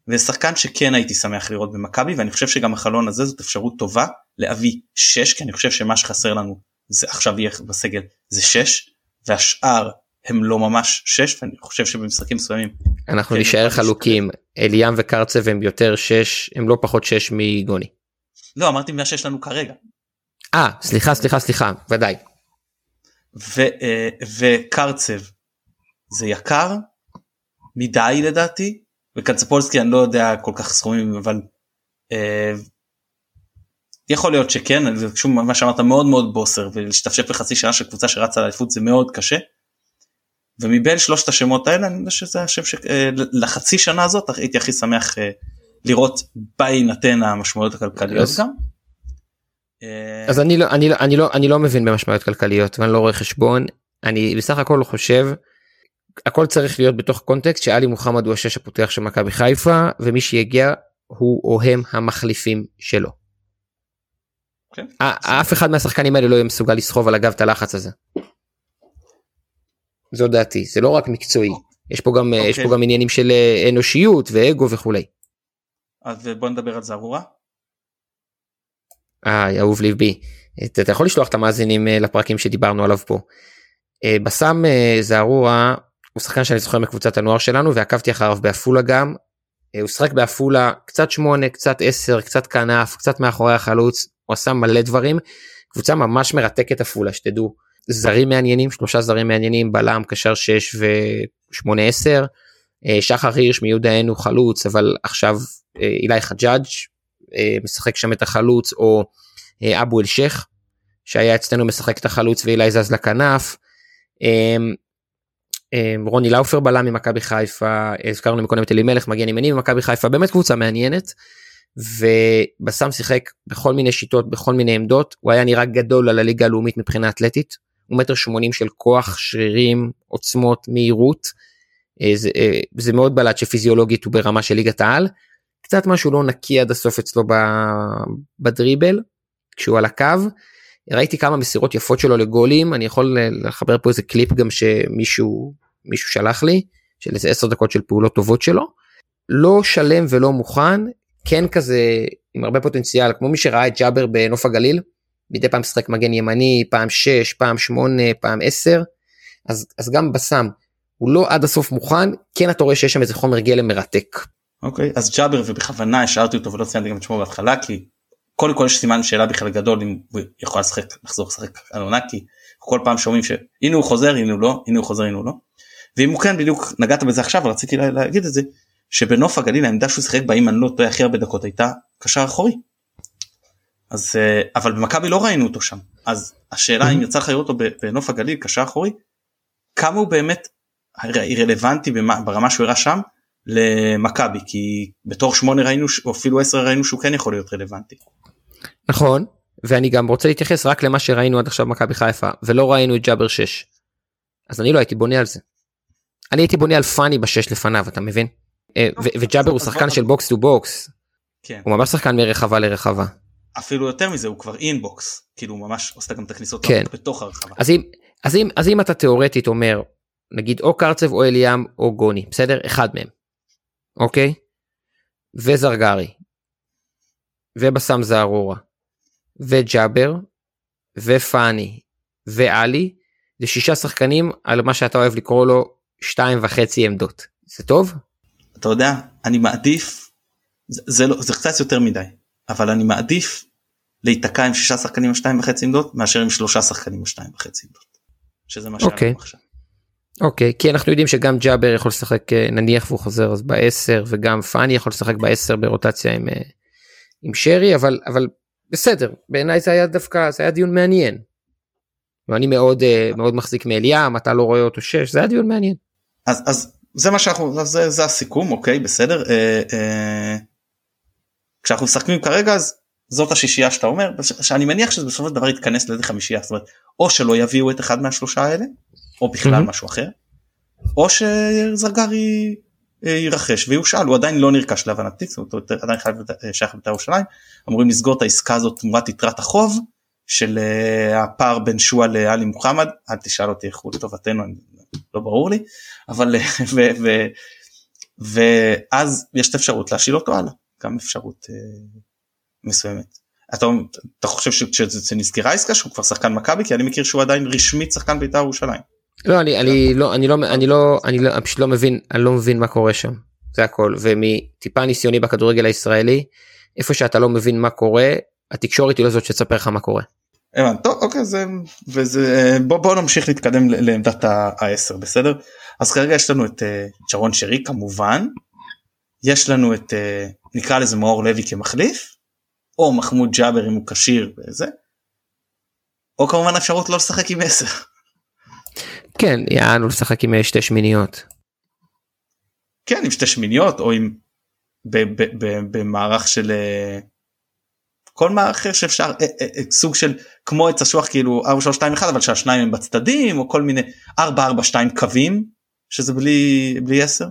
ושחקן שכן הייתי שמח לראות במכבי ואני חושב שגם החלון הזה זאת אפשרות טובה להביא 6 כי אני חושב שמה שחסר לנו זה עכשיו יהיה בסגל זה 6 והשאר הם לא ממש 6 ואני חושב שבמשחקים מסוימים. אנחנו כן, נשאר חלוקים אליאם וקרצב הם יותר 6 הם לא פחות 6 מגוני. לא אמרתי מה שיש לנו כרגע אה סליחה סליחה סליחה ודאי. ו, אה, וקרצב זה יקר מדי לדעתי וקצפולסקי אני לא יודע כל כך סכומים אבל אה, יכול להיות שכן זה שוב מה שאמרת מאוד מאוד בוסר ולהשתפשף בחצי שנה של קבוצה שרצה לאליפות זה מאוד קשה. ומבין שלושת השמות האלה אני יודע שזה השם שלחצי אה, שנה הזאת הייתי הכי שמח אה, לראות בהינתן המשמעויות הכלכליות גם. אה, אז אני לא אני לא אני לא אני לא מבין במשמעויות כלכליות ואני לא רואה חשבון אני בסך הכל חושב הכל צריך להיות בתוך קונטקסט שאלי מוחמד הוא השש הפותח של מכבי חיפה ומי שיגיע הוא או הם המחליפים שלו. Okay. כן. אף אחד מהשחקנים האלה לא יהיה מסוגל לסחוב על הגב את הלחץ הזה. זו דעתי זה לא רק מקצועי יש פה גם okay. יש פה אוקיי. גם עניינים של אה, אנושיות ואגו וכולי. אז בוא נדבר על זערורה. אה, אהוב ליבי. אתה יכול לשלוח את המאזינים אה, לפרקים שדיברנו עליו פה. אה, בסאם אה, זערורה הוא שחקן שאני זוכר מקבוצת הנוער שלנו ועקבתי אחריו בעפולה גם. אה, הוא שחק בעפולה קצת שמונה קצת עשר קצת כנף קצת מאחורי החלוץ הוא עשה מלא דברים. קבוצה ממש מרתקת עפולה שתדעו זרים מעניינים שלושה זרים מעניינים בלם קשר 6 ו8 10 שחר הירש הוא חלוץ אבל עכשיו אילי חג'אג' משחק שם את החלוץ או אבו אל שייח שהיה אצלנו משחק את החלוץ ואילי זז לכנף. אמ, אמ, רוני לאופר בלם ממכבי חיפה הזכרנו מקודם את אלימלך מגן ימני ממכבי חיפה באמת קבוצה מעניינת. ובסם שיחק בכל מיני שיטות בכל מיני עמדות הוא היה נראה גדול על הליגה הלאומית מבחינה אתלטית. הוא מטר שמונים של כוח שרירים עוצמות מהירות. אה, זה, אה, זה מאוד בלט שפיזיולוגית הוא ברמה של ליגת העל. קצת משהו לא נקי עד הסוף אצלו בדריבל כשהוא על הקו. ראיתי כמה מסירות יפות שלו לגולים אני יכול לחבר פה איזה קליפ גם שמישהו מישהו שלח לי של איזה 10 דקות של פעולות טובות שלו. לא שלם ולא מוכן כן כזה עם הרבה פוטנציאל כמו מי שראה את ג'אבר בנוף הגליל מדי פעם משחק מגן ימני פעם 6 פעם 8 פעם 10 אז, אז גם בסם הוא לא עד הסוף מוכן כן אתה רואה שיש שם איזה חומר גלם מרתק. אוקיי אז ג'אבר ובכוונה השארתי אותו ולא ציינתי גם את שמו בהתחלה כי קודם כל יש סימן שאלה בכלל גדול אם הוא יכול לשחק לחזור לשחק על עונה כי כל פעם שומעים שהנה הוא חוזר הנה הוא לא הנה הוא חוזר הנה הוא לא. ואם הוא כן בדיוק נגעת בזה עכשיו רציתי להגיד את זה שבנוף הגליל העמדה שהוא שיחק בה אם אני לא טועה הכי הרבה דקות הייתה קשר אחורי. אז אה, אבל במכבי לא ראינו אותו שם אז השאלה אם יצא לך לראות אותו בנוף הגליל קשר אחורי כמה הוא באמת רלוונטי ברמה שהוא הראה שם למכבי כי בתור שמונה ראינו או אפילו עשר ראינו שהוא כן יכול להיות רלוונטי. נכון ואני גם רוצה להתייחס רק למה שראינו עד עכשיו מכבי חיפה ולא ראינו את ג'אבר 6. אז אני לא הייתי בונה על זה. אני הייתי בונה על פאני בשש לפניו אתה מבין? אה, אוקיי, וג'אבר הוא שחקן של box to box. הוא ממש שחקן מרחבה לרחבה. אפילו יותר מזה הוא כבר in box כאילו הוא ממש עושה גם את הכניסות כן. בתוך הרחבה. אז אם, אז, אם, אז אם אתה תאורטית אומר נגיד או קרצב או אליאם או גוני בסדר אחד מהם. אוקיי? וזרגרי ובסם זערורה וג'אבר ופאני ואלי זה שישה שחקנים על מה שאתה אוהב לקרוא לו שתיים וחצי עמדות זה טוב? אתה יודע אני מעדיף זה, זה, לא, זה קצת יותר מדי אבל אני מעדיף להיתקע עם שישה שחקנים על שתיים וחצי עמדות מאשר עם שלושה שחקנים על שתיים וחצי עמדות. שזה מה אוקיי. עכשיו. אוקיי כי אנחנו יודעים שגם ג'אבר יכול לשחק אה, נניח והוא חוזר אז בעשר וגם פאני יכול לשחק בעשר ברוטציה עם, אה, עם שרי אבל אבל בסדר בעיניי זה היה דווקא זה היה דיון מעניין. ואני מאוד אה, מאוד מחזיק מאליאם אתה לא רואה אותו שש זה היה דיון מעניין. אז אז זה מה שאנחנו זה, זה הסיכום אוקיי בסדר אה, אה, כשאנחנו משחקים כרגע אז זאת השישייה שאתה אומר שאני מניח שזה בסופו של דבר יתכנס לאיזה חמישייה זאת אומרת או שלא יביאו את אחד מהשלושה האלה או בכלל mm-hmm. משהו אחר או שזרגרי אה, יירכש ויושאל הוא עדיין לא נרכש להבנתי זאת אומרת עדיין חייב אה, שייך לבית"ר ירושלים אמורים לסגור את העסקה הזאת תמורת יתרת החוב של אה, הפער בין שועה לאלי מוחמד אל תשאל אותי איך הוא לטובתנו לא ברור לי אבל ו, ו, ואז יש את האפשרות להשאיל אותו הלאה גם אפשרות מסוימת. אתה, אתה חושב שזה נסגרה עסקה שהוא כבר שחקן מכבי כי אני מכיר שהוא עדיין רשמית שחקן בית"ר ירושלים. לא אני אני לא אני לא אני לא אני לא פשוט לא מבין אני לא מבין מה קורה שם. זה הכל. ומטיפה ניסיוני בכדורגל הישראלי איפה שאתה לא מבין מה קורה התקשורת היא לא זאת שתספר לך מה קורה. טוב אוקיי זה וזה בוא בוא נמשיך להתקדם לעמדת ה-10 בסדר? אז כרגע יש לנו את צ'רון שרי כמובן. יש לנו את נקרא לזה מאור לוי כמחליף או מחמוד ג'אבר אם הוא כשיר וזה או כמובן אפשרות לא לשחק עם 10. כן יענו לשחק עם אה, שתי שמיניות. כן עם שתי שמיניות או עם במערך של אה, כל מערך אחר שאפשר אה, סוג של כמו עץ אשוח כאילו 4 3 2 1 אבל שהשניים הם בצדדים או כל מיני 4 4 2 קווים שזה בלי בלי 10.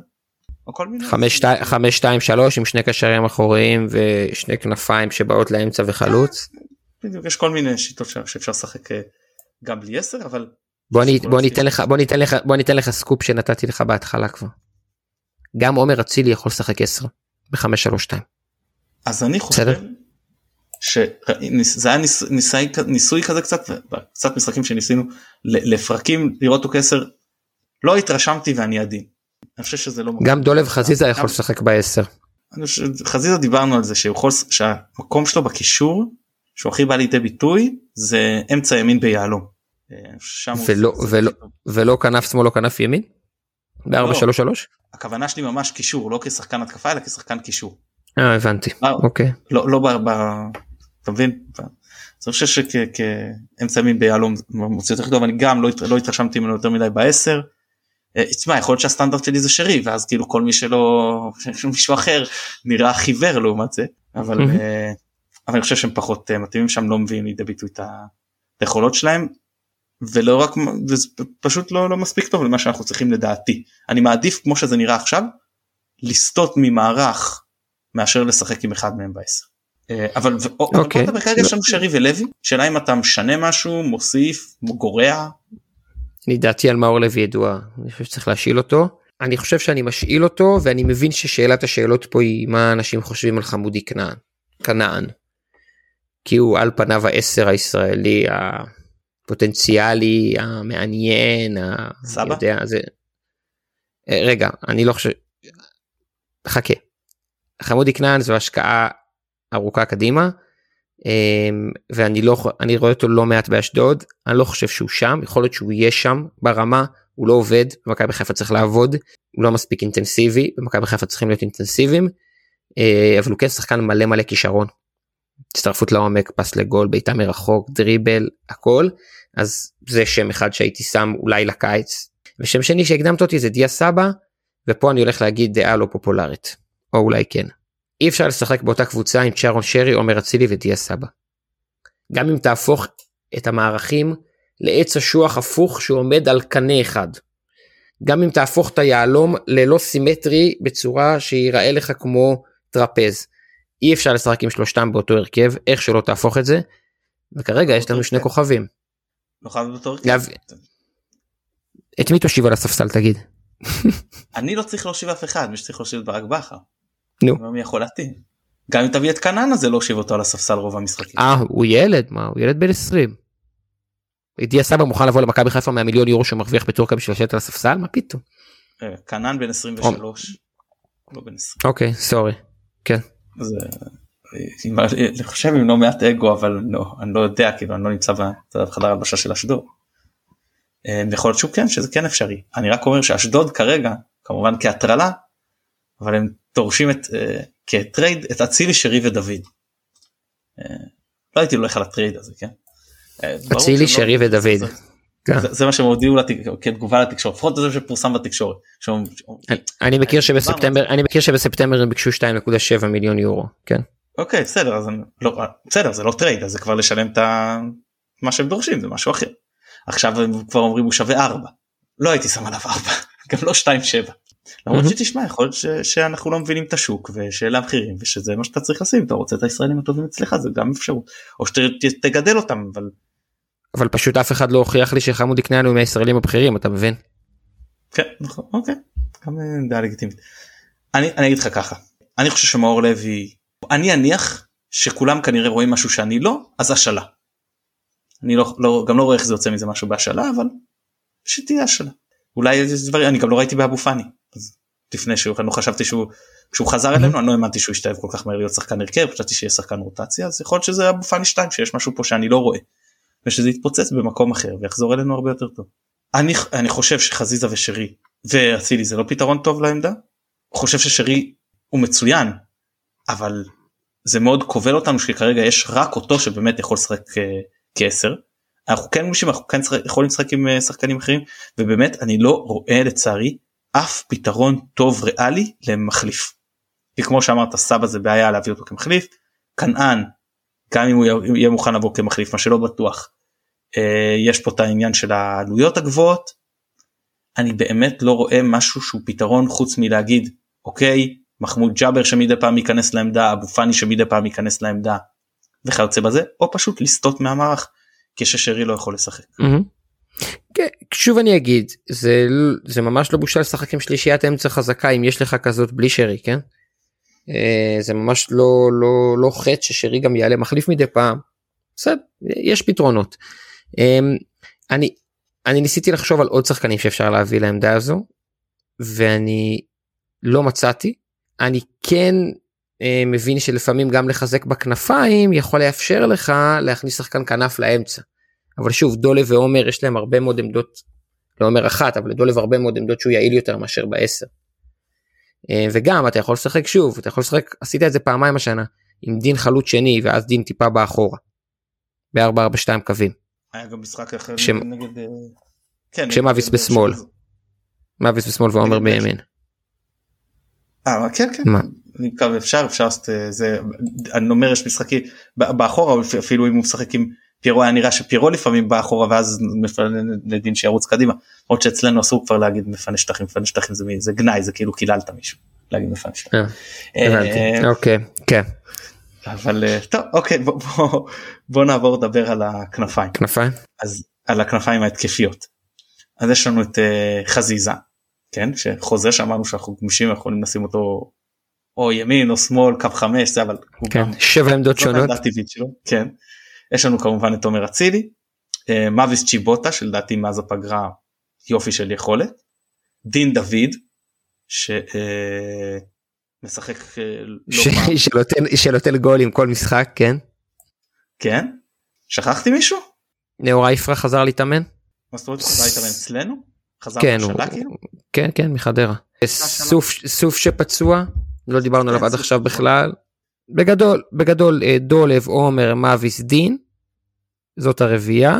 5 2 3 עם שני קשרים אחוריים ושני כנפיים שבאות לאמצע וחלוץ. בדיוק יש כל מיני שיטות שאפשר לשחק גם בלי 10 אבל בוא, אני, בוא ניתן לך בוא ניתן לך בוא ניתן לך סקופ שנתתי לך בהתחלה כבר. גם עומר אצילי יכול לשחק 10 ב-532. אז אני חושב בסדר? שזה היה ניס, ניסי, ניסוי כזה קצת קצת משחקים שניסינו לפרקים לראות אותו כעשר לא התרשמתי ואני עדין. אני חושב שזה לא גם דולב חזיזה יכול לשחק בעשר. חזיזה דיברנו על זה שיכול שהמקום שלו בקישור שהוא הכי בא לידי ביטוי זה אמצע ימין ביהלום. ולא, ולא, ולא כנף שמאל או כנף ימין? ב-433? לא. הכוונה שלי ממש קישור לא כשחקן התקפה אלא כשחקן קישור. אה הבנתי אה, אוקיי. לא לא ב... ב... אתה מבין? אני חושב שכאמצע ימין ביהלום מוציא יותר טוב אני גם לא, לא התרשמתי ממנו יותר מדי בעשר. אה, תשמע יכול להיות שהסטנדרט שלי זה שרי ואז כאילו כל מי שלא מישהו אחר נראה חיוור לעומת זה אבל אה, אבל אני חושב שהם פחות מתאימים שם לא מביאים לידי ביטוי את היכולות שלהם ולא רק זה פשוט לא, לא מספיק טוב למה שאנחנו צריכים לדעתי אני מעדיף כמו שזה נראה עכשיו לסטות ממערך מאשר לשחק עם אחד מהם בעשר. אה, אבל אוקיי. בוא כרגע יש לנו שרי ולוי שאלה אם אתה משנה משהו מוסיף גורע. לדעתי על מאור לוי ידועה אני חושב שצריך להשאיל אותו אני חושב שאני משאיל אותו ואני מבין ששאלת השאלות פה היא מה אנשים חושבים על חמודי כנען. כנען. כי הוא על פניו העשר הישראלי הפוטנציאלי המעניין. סבא? יודע, זה... אה, רגע אני לא חושב. חכה. חמודי כנען זו השקעה ארוכה קדימה אמ, ואני לא אני רואה אותו לא מעט באשדוד אני לא חושב שהוא שם יכול להיות שהוא יהיה שם ברמה הוא לא עובד במכבי חיפה צריך לעבוד הוא לא מספיק אינטנסיבי במכבי חיפה צריכים להיות אינטנסיביים אה, אבל הוא כן שחקן מלא מלא כישרון. הצטרפות לעומק פס לגול בעיטה מרחוק דריבל הכל אז זה שם אחד שהייתי שם אולי לקיץ ושם שני שהקדמת אותי זה דיה סבא ופה אני הולך להגיד דעה לא פופולרית או אולי כן. אי אפשר לשחק באותה קבוצה עם צ'ארון שרי, עומר אצילי ודיה סבא. גם אם תהפוך את המערכים לעץ אשוח הפוך שעומד על קנה אחד. גם אם תהפוך את היהלום ללא סימטרי בצורה שיראה לך כמו טרפז. אי אפשר לשחק עם שלושתם באותו הרכב, איך שלא תהפוך את זה. וכרגע יש לנו שני כוכבים. לא חייב באותו הרכב. את מי תושיב על הספסל תגיד? אני לא צריך להושיב אף אחד, מי שצריך להושיב את ברק בכר. נו. מי יכול להתאים? גם אם תביא את קנן הזה לא הושיב אותו על הספסל רוב המשחקים. אה הוא ילד מה הוא ילד בן 20. דיה סבא מוכן לבוא למכבי חיפה מהמיליון יורו שמרוויח בטורקיה בשביל לשבת על הספסל מה פתאום. אה, קנן בן 23. לא אוקיי סורי. כן. אני חושב עם לא מעט אגו אבל לא אני לא יודע כאילו אני לא נמצא בחדר הלבשה של אשדוד. אה, יכול להיות שהוא כן שזה כן אפשרי אני רק אומר שאשדוד כרגע כמובן כהטרלה אבל הם דורשים את uh, כ trade את אצילי שרי ודוד. Uh, לא הייתי הולך על ה trade הזה כן. אה, אצילי לא שרי ודוד. כן. זה, זה מה שהם הודיעו כתגובה לתקשורת לפחות זה שפורסם בתקשורת. אני מכיר שבספטמבר אני מכיר שבספטמבר הם ביקשו 2.7 מיליון יורו כן. אוקיי בסדר אז לא בסדר זה לא trade אז זה כבר לשלם את מה שהם דורשים זה משהו אחר. עכשיו הם כבר אומרים הוא שווה 4 לא הייתי שם עליו 4 גם לא 2.7. למרות שתשמע יכול להיות שאנחנו לא מבינים את השוק ושאלה המחירים ושזה מה שאתה צריך לשים אתה רוצה את הישראלים הטובים אצלך זה גם אפשרות או שתגדל אותם אבל. אבל פשוט אף אחד לא הוכיח לי שחמודי כנען הוא מהישראלים הבכירים אתה מבין. כן נכון אוקיי גם אה, דעה לגיטימית. אני, אני אגיד לך ככה אני חושב שמאור לוי אני אניח שכולם כנראה רואים משהו שאני לא אז השאלה. אני לא, לא גם לא רואה איך זה יוצא מזה משהו בהשאלה אבל שתהיה השאלה. אולי איזה דברים אני גם לא ראיתי באבו פאני לפני שהוא לא חשבתי שהוא כשהוא חזר אלינו אני לא האמנתי שהוא ישתלב כל כך מהר להיות שחקן הרכב חשבתי שיהיה שחקן רוטציה אז יכול להיות שזה אבו פאני 2 שיש משהו פה שאני לא רואה. ושזה יתפוצץ במקום אחר ויחזור אלינו הרבה יותר טוב. אני אני חושב שחזיזה ושרי ואצילי זה לא פתרון טוב לעמדה. חושב ששרי הוא מצוין אבל זה מאוד כובל אותנו שכרגע יש רק אותו שבאמת יכול לשחק אה, כעשר. אנחנו כן מושים אנחנו כן יכולים לשחק עם אה, שחקנים אחרים ובאמת אני לא רואה לצערי אף פתרון טוב ריאלי למחליף. כי כמו שאמרת סבא זה בעיה להביא אותו כמחליף כנען גם אם הוא יהיה מוכן לבוא כמחליף מה שלא בטוח יש פה את העניין של העלויות הגבוהות. אני באמת לא רואה משהו שהוא פתרון חוץ מלהגיד אוקיי מחמוד ג'אבר שמדי פעם ייכנס לעמדה אבו פאני שמדי פעם ייכנס לעמדה וכיוצא בזה או פשוט לסטות מהמערך כששרי לא יכול לשחק. כן, שוב אני אגיד זה זה ממש לא בושה לשחק עם שלישיית אמצע חזקה אם יש לך כזאת בלי שרי כן. אה, זה ממש לא לא לא חטא ששרי גם יעלה מחליף מדי פעם. בסדר יש פתרונות. אה, אני אני ניסיתי לחשוב על עוד שחקנים שאפשר להביא לעמדה הזו ואני לא מצאתי אני כן אה, מבין שלפעמים גם לחזק בכנפיים יכול לאפשר לך להכניס שחקן כנף לאמצע. אבל שוב דולה ועומר יש להם הרבה מאוד עמדות לא אומר אחת אבל לדולב הרבה מאוד עמדות שהוא יעיל יותר מאשר בעשר. אה, וגם אתה יכול לשחק שוב אתה יכול לשחק עשית את זה פעמיים השנה עם דין חלוץ שני ואז דין טיפה באחורה. ב-442 קווים. היה גם משחק אחר ש... נגד... אה, כן, כשמאביס בשמאל. מאביס בשמאל ועומר בימין. אה כן כן. מה? אני מקווה אפשר אפשר זה אני אומר יש משחקים באחורה אפילו אם הוא משחק עם פירו היה נראה שפירו לפעמים בא אחורה ואז מפנה לדין שירוץ קדימה. למרות שאצלנו אסור כבר להגיד מפנה שטחים מפנה שטחים זה, זה גנאי זה כאילו קיללת מישהו להגיד מפנה שטחים. אה, אה, אוקיי כן. אבל אה, טוב אוקיי בוא, בוא, בוא נעבור לדבר על הכנפיים. כנפיים? אז על הכנפיים ההתקפיות. אז יש לנו את uh, חזיזה כן שחוזה שאמרנו שאנחנו גמישים יכולים לשים אותו או ימין או שמאל קו חמש זה אבל כן, שבע עמדות שונות. שלו, כן. יש לנו כמובן את עומר אצילי, אה, מאביס צ'יבוטה שלדעתי מאז הפגרה יופי של יכולת, דין דוד שמשחק אה, לא פעם. שנותן גולים כל משחק כן. כן? שכחתי מישהו? נאור איפרה חזר להתאמן? מה זאת אומרת חזר להתאמן אצלנו? חזר כן, הוא, כאילו? כן כן מחדרה. סוף סוף שפצוע לא דיברנו עליו עד עכשיו בכלל בגדול בגדול אה, דולב עומר מאביס דין זאת הרביעייה.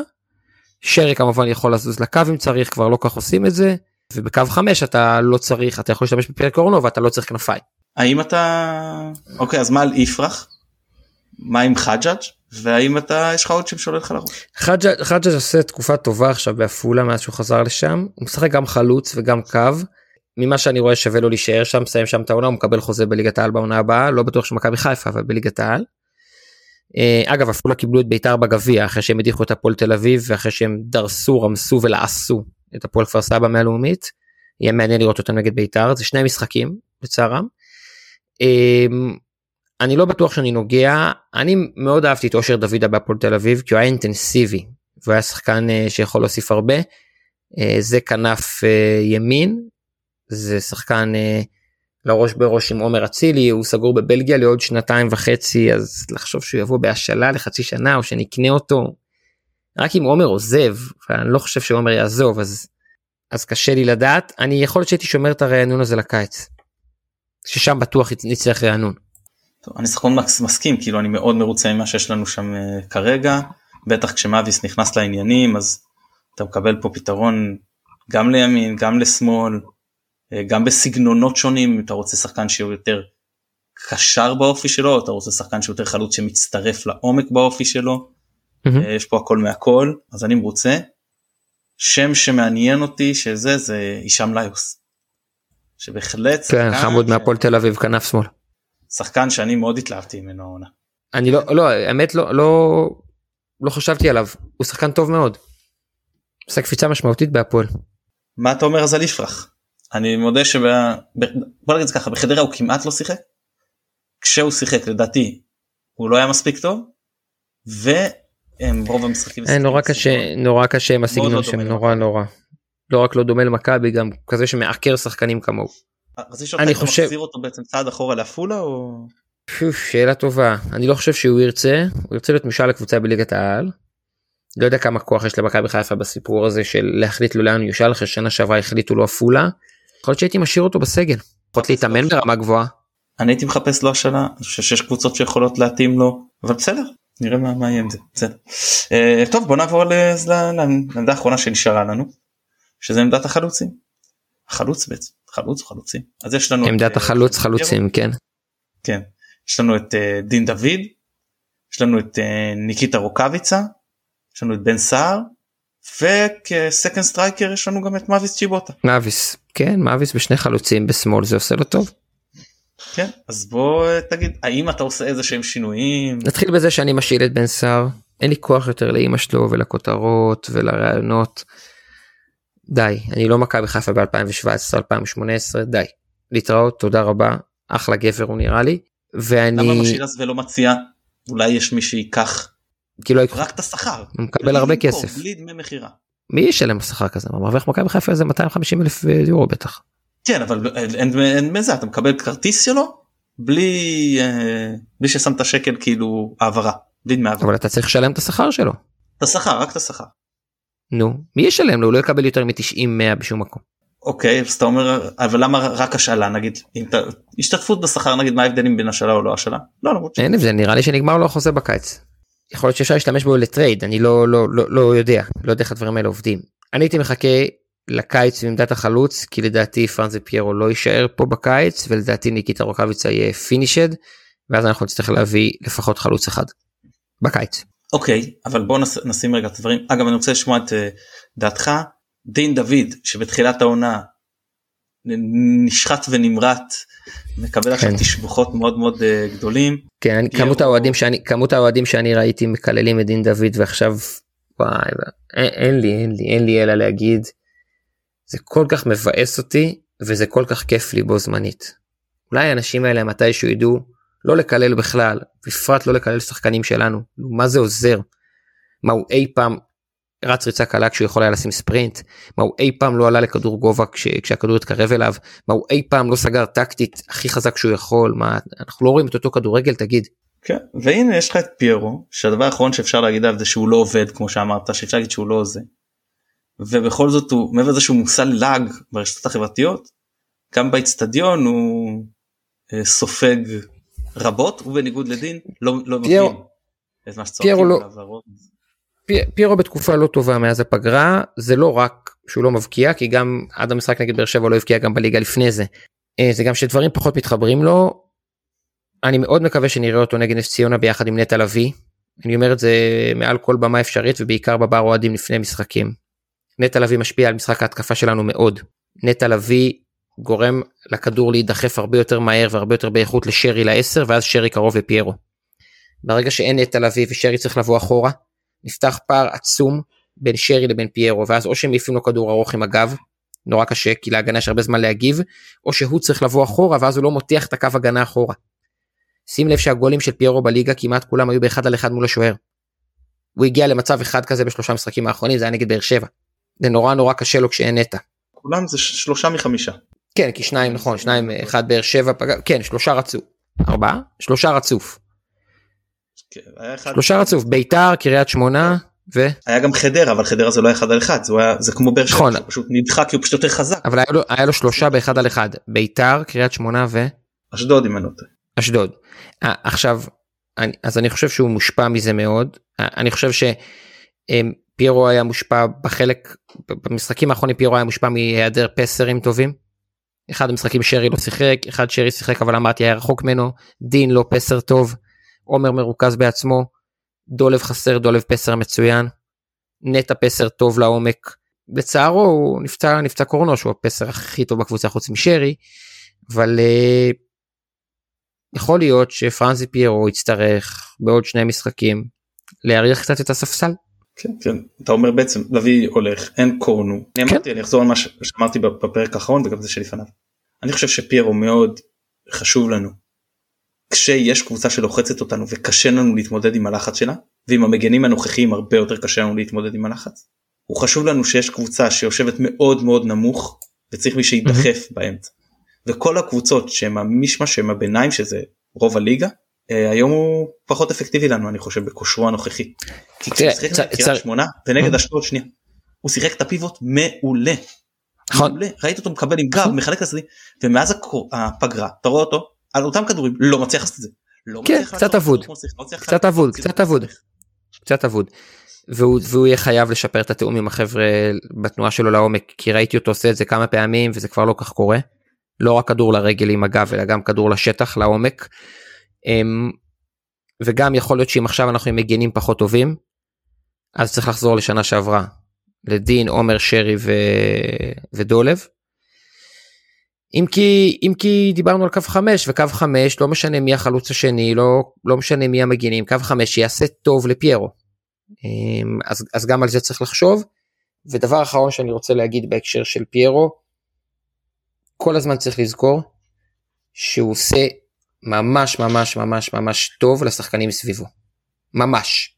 שרי כמובן יכול לזוז לקו אם צריך כבר לא כך עושים את זה ובקו 5 אתה לא צריך אתה יכול להשתמש בפרק קורנו ואתה לא צריך כנפיים. האם אתה אוקיי אז מה על יפרח? מה עם חג'אג' והאם אתה יש לך עוד שם שעולה לך לראש? חג'אג' עושה תקופה טובה עכשיו בעפולה מאז שהוא חזר לשם הוא משחק גם חלוץ וגם קו ממה שאני רואה שווה לו להישאר שם מסיים שם את העונה הוא מקבל חוזה בליגת העל בעונה הבאה לא בטוח שמכבי חיפה אבל בליגת העל. אה, אגב עפולה קיבלו את בית"ר בגביע אחרי שהם הדיחו את הפועל תל אביב ואחרי שהם דרסו רמסו ולעשו את הפועל כפר סבא מהלאומית. יהיה מעניין לראות אותם נגד בית"ר זה שני משחקים לצערם. אה, אני לא בטוח שאני נוגע אני מאוד אהבתי את אושר דוידה בהפועל תל אביב כי הוא היה אינטנסיבי והוא היה שחקן אה, שיכול להוסיף הרבה. זה כנף ימין זה שחקן אה, לראש בראש עם עומר אצילי הוא סגור בבלגיה לעוד שנתיים וחצי אז לחשוב שהוא יבוא בהשאלה לחצי שנה או שנקנה אותו. רק אם עומר עוזב ואני לא חושב שעומר יעזוב אז אז קשה לי לדעת אני יכול להיות שהייתי שומר את הרענון הזה לקיץ. ששם בטוח נצטרך רענון. טוב, אני סכון מסכים כאילו אני מאוד מרוצה ממה שיש לנו שם uh, כרגע בטח כשמאביס נכנס לעניינים אז אתה מקבל פה פתרון גם לימין גם לשמאל אה, גם בסגנונות שונים אם אתה רוצה שחקן שהוא יותר קשר באופי שלו אתה רוצה שחקן שהוא יותר חלוץ שמצטרף לעומק באופי שלו mm-hmm. יש פה הכל מהכל אז אני מרוצה. שם שמעניין אותי שזה זה הישאם ליוס. שבהחלט כן, חמוד ש... מהפועל תל אביב כנף שמאל. שחקן שאני מאוד התלהבתי ממנו העונה. אני לא לא האמת לא לא לא חשבתי עליו הוא שחקן טוב מאוד. עושה קפיצה משמעותית בהפועל. מה אתה אומר אז על יפרח? אני מודה שב... בוא נגיד ככה בחדרה הוא כמעט לא שיחק. כשהוא שיחק לדעתי הוא לא היה מספיק טוב. והם רוב המשחקים. אין, נורא קשה נורא קשה עם הסגנון לא שהם נורא נורא. לא רק לא דומה למכבי גם כזה שמעקר שחקנים כמוהו. אני חושב מחזיר אותו בעצם צעד אחורה לעפולה או שאלה טובה אני לא חושב שהוא ירצה הוא ירצה להיות משל לקבוצה בליגת העל. לא יודע כמה כוח יש למכבי חיפה בסיפור הזה של להחליט לו לאן הוא יושל אחרי שנה שעברה החליטו לו עפולה יכול להיות שהייתי משאיר אותו בסגל. יכולת להתאמן ברמה גבוהה. אני הייתי מחפש לו השנה, אני חושב שיש קבוצות שיכולות להתאים לו, אבל בסדר, נראה מה, מה יהיה עם זה, בסדר. Uh, טוב בוא נעבור לעמדה האחרונה שנשארה לנו, שזה עמדת החלוצים. החלוץ בעצם, חלוץ או חלוצים. אז יש לנו עמדת את, אה, החלוץ חלוצים, כן. כן, יש לנו את uh, דין דוד, יש לנו את uh, ניקיטה רוקאביצה, יש לנו את בן סער, וכ second striker יש לנו גם את מאביס צ'יבוטה. מאביס, כן, מאביס בשני חלוצים בשמאל זה עושה לו טוב. כן, אז בוא תגיד, האם אתה עושה איזה שהם שינויים? נתחיל בזה שאני משאיל את בן סער, אין לי כוח יותר לאימא שלו ולכותרות ולרעיונות. די, אני לא מכבי חיפה ב-2017-2018, די. להתראות, תודה רבה, אחלה גבר הוא נראה לי. ואני... למה משירס ולא מציע אולי יש מי שייקח כאילו רק את השכר. הוא מקבל הרבה כסף. בלי דמי מכירה. מי ישלם שכר כזה? מרוויח מכבי חיפה איזה 250 אלף יורו בטח. כן אבל אין מזה אתה מקבל כרטיס שלו בלי אה, בלי ששמת שקל כאילו העברה בלי דמי העברה. אבל אתה צריך לשלם את השכר שלו. את השכר רק את השכר. נו מי ישלם לו הוא לא יקבל יותר מ-90-100 בשום מקום. אוקיי אז אתה אומר אבל למה רק השאלה נגיד אם אתה השתתפות בשכר נגיד מה ההבדלים בין השאלה או לא השאלה לא למרות ש... אין הבדל נראה לי שנגמר לו החוזה בקיץ. יכול להיות שאפשר להשתמש בו ל trade אני לא לא לא לא יודע לא יודע איך הדברים האלה עובדים. אני הייתי מחכה לקיץ בעמדת החלוץ כי לדעתי פרנצדי פיירו לא יישאר פה בקיץ ולדעתי ניקיטה רוקאביצה יהיה finished ואז אנחנו נצטרך להביא לפחות חלוץ אחד. בקיץ. אוקיי אבל בוא נס, נשים רגע את הדברים אגב אני רוצה לשמוע את אה, דעתך דין דוד שבתחילת העונה נשחט ונמרט מקבל עכשיו כן. תשבוכות מאוד מאוד אה, גדולים כן אני, כמות האוהדים שאני כמות האוהדים שאני ראיתי מקללים את דין דוד ועכשיו וואי אין, אין לי אין לי אין לי אלא להגיד זה כל כך מבאס אותי וזה כל כך כיף לי בו זמנית. אולי האנשים האלה מתישהו ידעו לא לקלל בכלל בפרט לא לקלל שחקנים שלנו. מה זה עוזר. מה הוא אי פעם רץ ריצה קלה כשהוא יכול היה לשים ספרינט? מה הוא אי פעם לא עלה לכדור גובה כש, כשהכדור התקרב אליו? מה הוא אי פעם לא סגר טקטית הכי חזק שהוא יכול? מה אנחנו לא רואים את אותו כדורגל תגיד. כן והנה יש לך את פיירו שהדבר האחרון שאפשר להגיד עליו זה שהוא לא עובד כמו שאמרת שאפשר להגיד שהוא לא זה. ובכל זאת הוא מעבר לזה שהוא מושא לעג ברשתות החברתיות גם באצטדיון הוא אה, סופג רבות ובניגוד לדין לא לא פיירו- מבין את מה שצועקים פיירו לא-. פי- פיירו בתקופה לא טובה מאז הפגרה זה לא רק שהוא לא מבקיע כי גם עד המשחק נגד באר שבע לא הבקיע גם בליגה לפני זה. אה, זה גם שדברים פחות מתחברים לו. אני מאוד מקווה שנראה אותו נגד נס ציונה ביחד עם נטע לביא. אני אומר את זה מעל כל במה אפשרית ובעיקר בבר אוהדים לפני משחקים. נטע לביא משפיע על משחק ההתקפה שלנו מאוד. נטע לביא גורם לכדור להידחף הרבה יותר מהר והרבה יותר באיכות לשרי לעשר ואז שרי קרוב לפיירו. ברגע שאין נטע לביא ושרי צריך לבוא אחורה נפתח פער עצום בין שרי לבין פיירו ואז או שהם מעיפים לו כדור ארוך עם הגב נורא קשה כי להגנה יש הרבה זמן להגיב או שהוא צריך לבוא אחורה ואז הוא לא מותח את הקו הגנה אחורה. שים לב שהגולים של פיירו בליגה כמעט כולם היו באחד על אחד מול השוער. הוא הגיע למצב אחד כזה בשלושה משחקים האחרונים זה היה נגד באר שבע. זה נורא נורא קשה לו כשאין נטע. כולם זה שלושה מחמישה. כן כי שניים נכון שניים אחד באר שבע פגע כן שלושה רצוף. ארבעה? שלושה רצוף. כן, שלושה רצוף ביתר קריית שמונה ו... היה גם חדרה אבל חדרה זה לא אחד על אחד זה היה זה כמו באר שבע נכון. פשוט נדחק כי הוא פשוט יותר חזק אבל היה לו, היה לו שלושה באחד על אחד ביתר קריית שמונה אשדוד אם אני לא טועה. ואשדוד. אה, עכשיו אני, אז אני חושב שהוא מושפע מזה מאוד אה, אני חושב שפיירו היה מושפע בחלק במשחקים האחרונים פיירו היה מושפע מהיעדר פסרים טובים. אחד המשחקים שרי לא שיחק אחד שרי שיחק אבל אמרתי היה רחוק ממנו. דין לא פסר טוב. עומר מרוכז בעצמו. דולב חסר דולב פסר מצוין. נטע פסר טוב לעומק. בצערו הוא נפצע נפצע קורנו שהוא הפסר הכי טוב בקבוצה חוץ משרי. אבל אה, יכול להיות שפרנזי פיירו יצטרך בעוד שני משחקים להאריך קצת את הספסל. כן, כן. אתה אומר בעצם לביא הולך אין קורנו אני כן. אמרתי אני אחזור על מה ש- שאמרתי בפרק האחרון וגם זה שלפניו. אני חושב שפיירו מאוד חשוב לנו כשיש קבוצה שלוחצת אותנו וקשה לנו להתמודד עם הלחץ שלה ועם המגנים הנוכחיים הרבה יותר קשה לנו להתמודד עם הלחץ. הוא חשוב לנו שיש קבוצה שיושבת מאוד מאוד נמוך וצריך מי שידחף באמצע. וכל הקבוצות שהם המשמע שהם הביניים שזה רוב הליגה היום הוא פחות אפקטיבי לנו אני חושב בכושרו הנוכחי. כי כשהוא שיחק צ- נגד צ- קריית שמונה ונגד אשדוד שנייה. הוא שיחק את הפיבוט מעולה. נכון. מעולה. ראית אותו מקבל עם גב נכון. מחלק לצדדים ומאז הפגרה אתה רואה אותו על אותם כדורים לא מצליח לעשות את זה. לא כן, קצת אבוד. לא קצת אבוד, קצת אבוד. קצת אבוד. והוא, והוא יהיה חייב לשפר את התיאום עם החבר'ה בתנועה שלו לעומק כי ראיתי אותו עושה את זה כמה פעמים וזה כבר לא כך קורה. לא רק כדור לרגל עם הגב אלא גם כדור לשטח לעומק. אמ, וגם יכול להיות שאם עכשיו אנחנו עם מגנים פחות טובים אז צריך לחזור לשנה שעברה לדין עומר שרי ו... ודולב. אם כי אם כי דיברנו על קו 5 וקו 5 לא משנה מי החלוץ השני לא לא משנה מי המגינים קו 5 יעשה טוב לפיירו. אמ, אז, אז גם על זה צריך לחשוב. ודבר אחרון שאני רוצה להגיד בהקשר של פיירו כל הזמן צריך לזכור שהוא עושה ממש ממש ממש ממש טוב לשחקנים סביבו. ממש.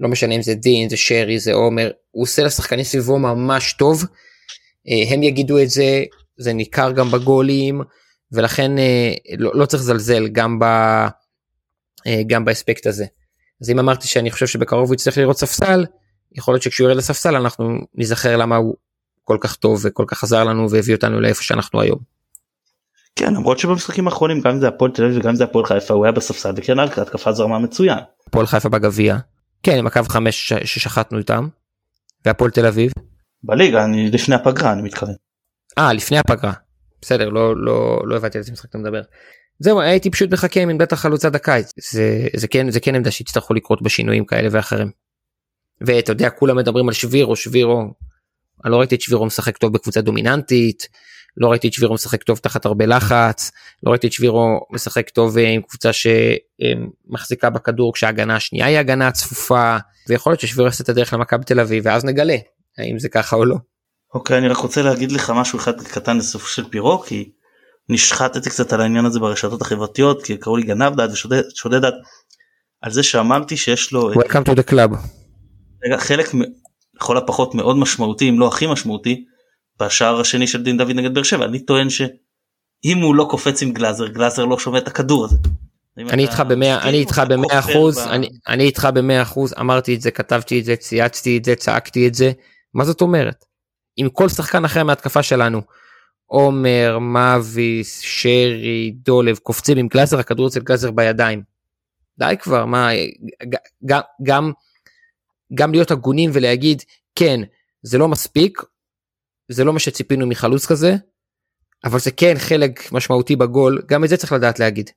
לא משנה אם זה דין, זה שרי, זה עומר, הוא עושה לשחקנים סביבו ממש טוב. אה, הם יגידו את זה, זה ניכר גם בגולים, ולכן אה, לא, לא צריך לזלזל גם, ב, אה, גם באספקט הזה. אז אם אמרתי שאני חושב שבקרוב הוא יצטרך לראות ספסל, יכול להיות שכשהוא ירד לספסל אנחנו נזכר למה הוא כל כך טוב וכל כך עזר לנו והביא אותנו לאיפה שאנחנו היום. כן למרות שבמשחקים האחרונים גם זה הפועל תל אביב וגם זה הפועל חיפה הוא היה בספסל וכן התקפה זרמה מצוין. הפועל חיפה בגביע. כן עם הקו חמש ששחטנו איתם. והפועל תל אביב. בליגה אני לפני הפגרה אני מתכוון. אה לפני הפגרה. בסדר לא לא לא הבנתי על איזה משחק אתה מדבר. זהו הייתי פשוט מחכה עם עמדת החלוץ עד הקיץ זה זה כן זה כן עמדה שיצטרכו לקרות בשינויים כאלה ואחרים. ואתה יודע כולם מדברים על שבירו שבירו. אני לא ראיתי את שבירו משחק טוב בקבוצה דומיננטית לא ראיתי את שבירו משחק טוב תחת הרבה לחץ לא ראיתי את שבירו משחק טוב אה, עם קבוצה שמחזיקה בכדור כשההגנה השנייה היא הגנה צפופה ויכול להיות ששבירו יעשה את הדרך למכבי תל אביב ואז נגלה האם זה ככה או לא. אוקיי אני רק רוצה להגיד לך משהו אחד קטן לסוף של פירו כי נשחטתי קצת על העניין הזה ברשתות החברתיות כי קראו לי גנב דעת ושודד דעת על זה שאמרתי שיש לו Welcome to the club. חלק לכל הפחות מאוד משמעותי אם לא הכי משמעותי בשער השני של דין דוד נגד באר שבע אני טוען שאם הוא לא קופץ עם גלאזר גלאזר לא שומע את הכדור הזה. אני איתך במאה אני איתך במאה אחוז אני איתך במאה אחוז אמרתי את זה כתבתי את זה צייצתי את זה צעקתי את זה מה זאת אומרת. עם כל שחקן אחר מהתקפה שלנו עומר מאביס שרי דולב קופצים עם גלאזר הכדור אצל גלאזר בידיים. די כבר מה גם גם גם להיות הגונים ולהגיד כן זה לא מספיק זה לא מה שציפינו מחלוץ כזה אבל זה כן חלק משמעותי בגול גם את זה צריך לדעת להגיד.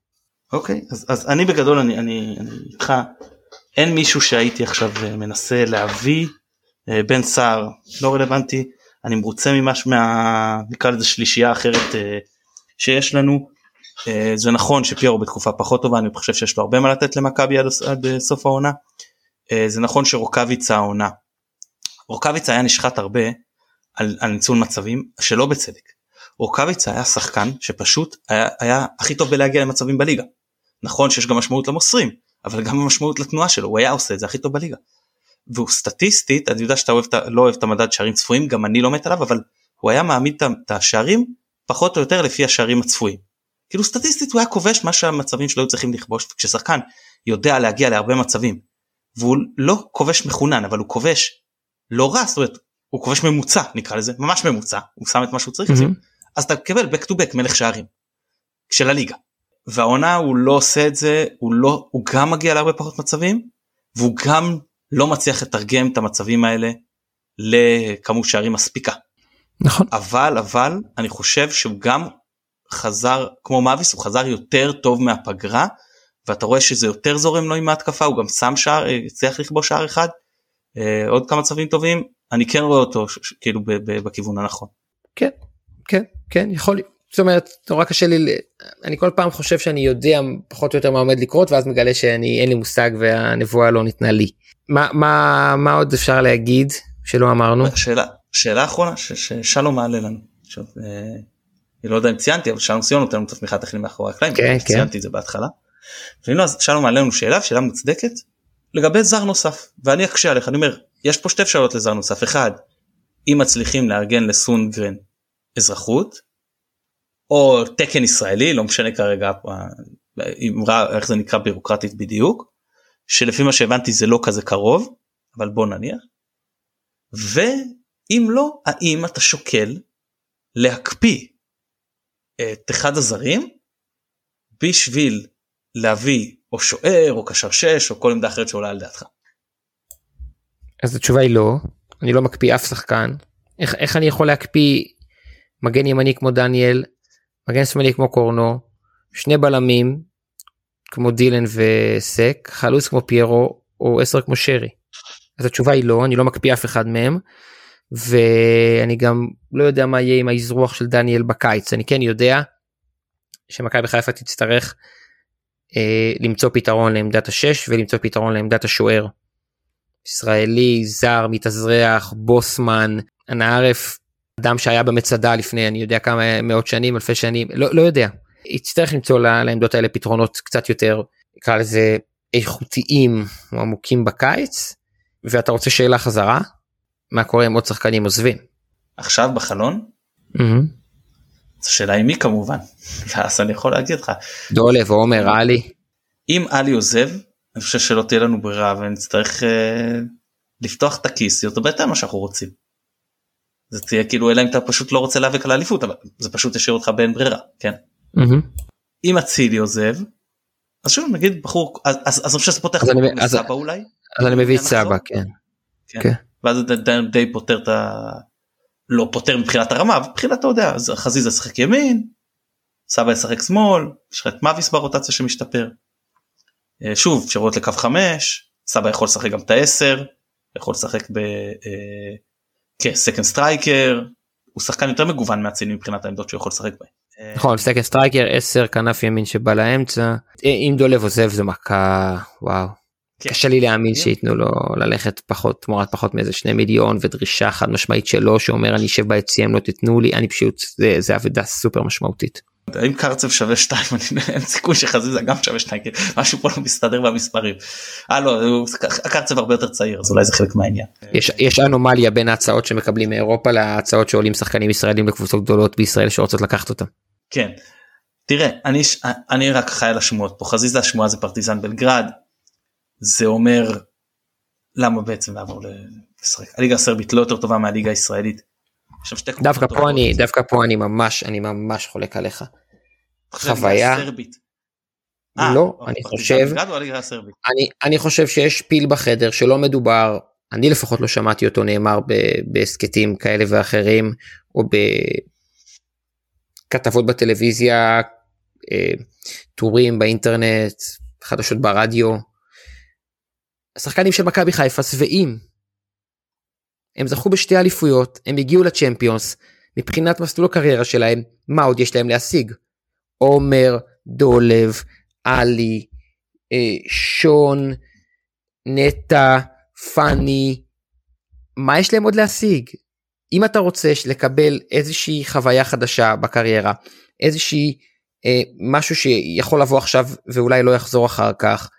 אוקיי okay, אז, אז אני בגדול אני אני, אני איתך. אין מישהו שהייתי עכשיו אה, מנסה להביא אה, בן סער לא רלוונטי. אני מרוצה ממש מה נקרא לזה שלישייה אחרת אה, שיש לנו. זה נכון שפיירו בתקופה פחות טובה אני חושב שיש לו הרבה מה לתת למכבי עד, עד סוף העונה. זה נכון שרוקאביצה העונה. רוקאביצה היה נשחט הרבה על, על ניצול מצבים שלא בצדק. רוקאביצה היה שחקן שפשוט היה, היה הכי טוב בלהגיע למצבים בליגה. נכון שיש גם משמעות למוסרים אבל גם משמעות לתנועה שלו הוא היה עושה את זה הכי טוב בליגה. והוא סטטיסטית אני יודע שאתה אוהב, לא אוהב את המדד שערים צפויים גם אני לא מת עליו אבל הוא היה מעמיד את השערים פחות או יותר לפי השערים הצפויים. כאילו סטטיסטית הוא היה כובש מה שהמצבים שלו היו צריכים לכבוש כששחקן יודע להגיע להרבה מצבים והוא לא כובש מחונן אבל הוא כובש לא רע זאת אומרת הוא כובש ממוצע נקרא לזה ממש ממוצע הוא שם את מה שהוא צריך mm-hmm. אז אתה מקבל back to back מלך שערים של הליגה. והעונה הוא לא עושה את זה הוא לא הוא גם מגיע להרבה פחות מצבים והוא גם לא מצליח לתרגם את המצבים האלה לכמות שערים מספיקה. נכון. אבל אבל אני חושב שהוא גם חזר כמו מאביס הוא חזר יותר טוב מהפגרה ואתה רואה שזה יותר זורם לו עם ההתקפה הוא גם שם שער הצליח לכבוש שער אחד אה, עוד כמה צווים טובים אני כן רואה אותו כאילו בכיוון הנכון. כן כן כן יכול להיות זאת אומרת נורא קשה לי אני כל פעם חושב שאני יודע פחות או יותר מה עומד לקרות ואז מגלה שאני אין לי מושג והנבואה לא ניתנה לי. מה מה מה עוד אפשר להגיד שלא אמרנו? שאלה שאלה אחרונה ששלום מעלה לנו. עכשיו, אה, אני לא יודע אם ציינתי אבל שלום סיון נותן לנו את התמיכה הטכנית מאחורי הקלעים, כן, כן. ציינתי את זה בהתחלה. והנה אז שלום מעלה לנו שאלה שאלה מוצדקת לגבי זר נוסף ואני אקשה עליך אני אומר יש פה שתי אפשרויות לזר נוסף אחד אם מצליחים לארגן לסונגרן אזרחות או תקן ישראלי לא משנה כרגע אמרה איך זה נקרא בירוקרטית בדיוק שלפי מה שהבנתי זה לא כזה קרוב אבל בוא נניח ואם לא האם אתה שוקל להקפיא את אחד הזרים בשביל להביא או שוער או קשר שש או כל עמדה אחרת שעולה על דעתך. אז התשובה היא לא, אני לא מקפיא אף שחקן. איך, איך אני יכול להקפיא מגן ימני כמו דניאל, מגן שמאלי כמו קורנו, שני בלמים כמו דילן וסק, חלוץ כמו פיירו או עשר כמו שרי. אז התשובה היא לא, אני לא מקפיא אף אחד מהם. ואני גם לא יודע מה יהיה עם האזרוח של דניאל בקיץ, אני כן יודע שמכבי חיפה תצטרך אה, למצוא פתרון לעמדת השש ולמצוא פתרון לעמדת השוער. ישראלי, זר, מתאזרח, בוסמן, אנא ערף, אדם שהיה במצדה לפני אני יודע כמה מאות שנים, אלפי שנים, לא, לא יודע. יצטרך למצוא לעמדות האלה פתרונות קצת יותר, נקרא לזה איכותיים או עמוקים בקיץ, ואתה רוצה שאלה חזרה? מה קורה אם עוד שחקנים עוזבים? עכשיו בחלון? Mm-hmm. זו שאלה עם מי כמובן, אז אני יכול להגיד לך. דולב, עומר, עלי. אם עלי עוזב, אני חושב שלא תהיה לנו ברירה ונצטרך אה, לפתוח את הכיס, יותר בהתאם מה שאנחנו רוצים. זה תהיה כאילו אלא אם אתה פשוט לא רוצה להיאבק על האליפות אבל זה פשוט ישאיר אותך באין ברירה כן. Mm-hmm. אם אצילי עוזב אז שוב נגיד בחור אז אז אז אני חושב שזה פותח אז סבא אולי. אז אני מביא את סבא כן. כן. כן. ואז זה די, די פותר את ה... לא פותר מבחינת הרמה מבחינת אתה יודע אז חזיזה ישחק ימין סבא ישחק שמאל יש לך את מאביס ברוטציה שמשתפר. אה, שוב אפשרויות לקו 5 סבא יכול לשחק גם את ה-10 יכול לשחק ב... אה, כ second striker הוא שחקן יותר מגוון מהציני מבחינת העמדות שהוא יכול לשחק בהן. נכון second striker 10 כנף ימין שבא לאמצע אם דולב עוזב זה מכה וואו. כן. קשה לי להאמין שייתנו לו ללכת פחות תמורת פחות מאיזה שני מיליון ודרישה חד משמעית שלו שאומר אני אשב ביציעים לא תיתנו לי אני פשוט זה, זה אבדה סופר משמעותית. אם קרצב שווה 2 אין סיכוי שחזיזה גם שווה 2 משהו פה לא מסתדר במספרים. אה לא קרצב הרבה יותר צעיר אז אולי זה חלק מהעניין. יש יש אנומליה בין ההצעות שמקבלים מאירופה להצעות שעולים שחקנים ישראלים לקבוצות גדולות בישראל שרוצות לקחת אותם. כן. תראה אני אני רק חי על השמועות פה חזיזה השמועה זה פרטיזן בלגרד. זה אומר למה בעצם לעבור לשחק הליגה הסרבית לא יותר טובה מהליגה הישראלית. דווקא פה אני דווקא פה אני ממש אני ממש חולק עליך. חוויה. אה, לא, אני חושב, אני, אני חושב שיש פיל בחדר שלא מדובר, אני לפחות לא שמעתי אותו נאמר בהסכתים כאלה ואחרים, או בכתבות בטלוויזיה, אה, טורים באינטרנט, חדשות ברדיו. השחקנים של מכבי חיפה שבעים. הם זכו בשתי אליפויות, הם הגיעו לצ'מפיונס, מבחינת מסלול הקריירה שלהם, מה עוד יש להם להשיג? עומר, דולב, עלי, אה, שון, נטע, פאני, מה יש להם עוד להשיג? אם אתה רוצה לקבל איזושהי חוויה חדשה בקריירה, איזושהי אה, משהו שיכול לבוא עכשיו ואולי לא יחזור אחר כך,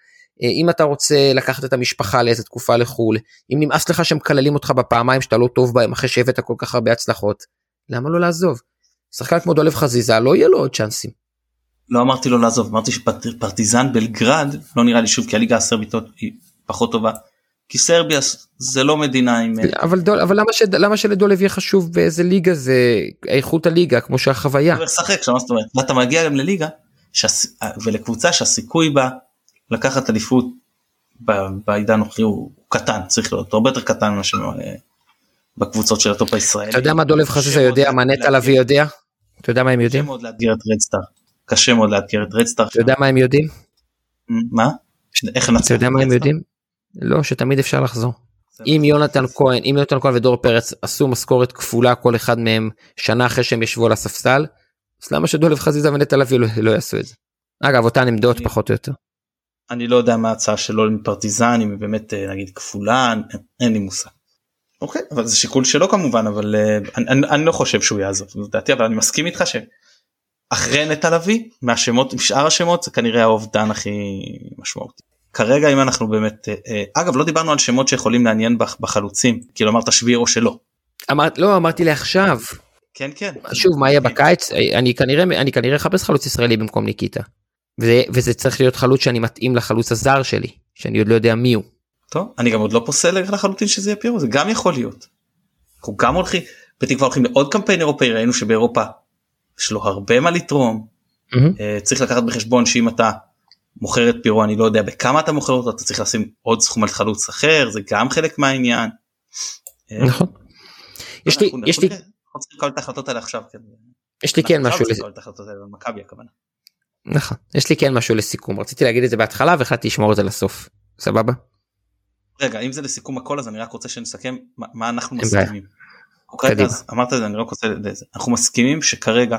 אם אתה רוצה לקחת את המשפחה לאיזה תקופה לחו"ל, אם נמאס לך שמקללים אותך בפעמיים שאתה לא טוב בהם אחרי שהבאת כל כך הרבה הצלחות, למה לא לעזוב? שחקן כמו דולב חזיזה לא יהיה לו עוד צ'אנסים. לא אמרתי לו לעזוב אמרתי שפרטיזן בלגרד לא נראה לי שוב כי הליגה הסרבית היא פחות טובה. כי סרביה זה לא מדינה עם אבל דול, אבל למה, ש, למה שלדולב יהיה חשוב באיזה ליגה זה איכות הליגה כמו שהחוויה. הוא משחק שם זאת אומרת ואתה מגיע גם לליגה שהס... ולקבוצה שהסיכוי בה לקחת אליפות בעידן הנוכחי הוא קטן צריך להיות הרבה יותר קטן ממה בקבוצות של הטופ הישראלי. אתה יודע מה דולב חזיזה יודע מה נטע לביא יודע? אתה יודע מה הם יודעים? קשה מאוד לאתגר את רדסטאר. קשה מאוד לאתגר את רדסטאר. אתה יודע מה הם יודעים? מה? איך נצח? אתה יודע מה הם יודעים? לא שתמיד אפשר לחזור. אם יונתן כהן אם יונתן כהן ודור פרץ עשו משכורת כפולה כל אחד מהם שנה אחרי שהם ישבו על הספסל אז למה שדולב חזיזה ונטע לביא לא, לא יעשו את זה. אגב אותן עמדות פחות או יותר. אני לא יודע מה ההצעה שלו עם פרטיזן אם היא באמת אה, נגיד כפולה אין לי מושג. אוקיי אבל זה שיקול שלו כמובן אבל uh, אני, אני, אני לא חושב שהוא יעזוב לדעתי אבל אני מסכים איתך שאחרי נטע לביא מהשמות עם שאר השמות זה כנראה האובדן הכי משמעותי. כרגע אם אנחנו באמת uh, אגב לא דיברנו על שמות שיכולים לעניין בחלוצים כאילו אמרת שביר או שלא. אמרת לא אמרתי לעכשיו. כן כן. שוב מה יהיה בקיץ אני כנראה אני כנראה אחפש חלוץ ישראלי במקום ניקיטה. וזה, וזה צריך להיות חלוץ שאני מתאים לחלוץ הזר שלי שאני עוד לא יודע מי הוא. טוב אני גם עוד לא פוסל לחלוטין שזה יהיה פירו זה גם יכול להיות. אנחנו גם הולכים בתקווה הולכים לעוד קמפיין אירופאי ראינו שבאירופה יש לו הרבה מה לתרום. Mm-hmm. צריך לקחת בחשבון שאם אתה מוכר את פירו אני לא יודע בכמה אתה מוכר אותו אתה צריך לשים עוד סכום על חלוץ אחר זה גם חלק מהעניין. אה, נכון. יש לי יש לי. כן. יש לי כן משהו. נכון יש לי כן משהו לסיכום רציתי להגיד את זה בהתחלה והחלטתי לשמור את זה לסוף סבבה. רגע אם זה לסיכום הכל אז אני רק רוצה שנסכם מה, מה אנחנו מסכימים. אוקיי, אז אמרת את זה אני רק רוצה לזה אנחנו מסכימים שכרגע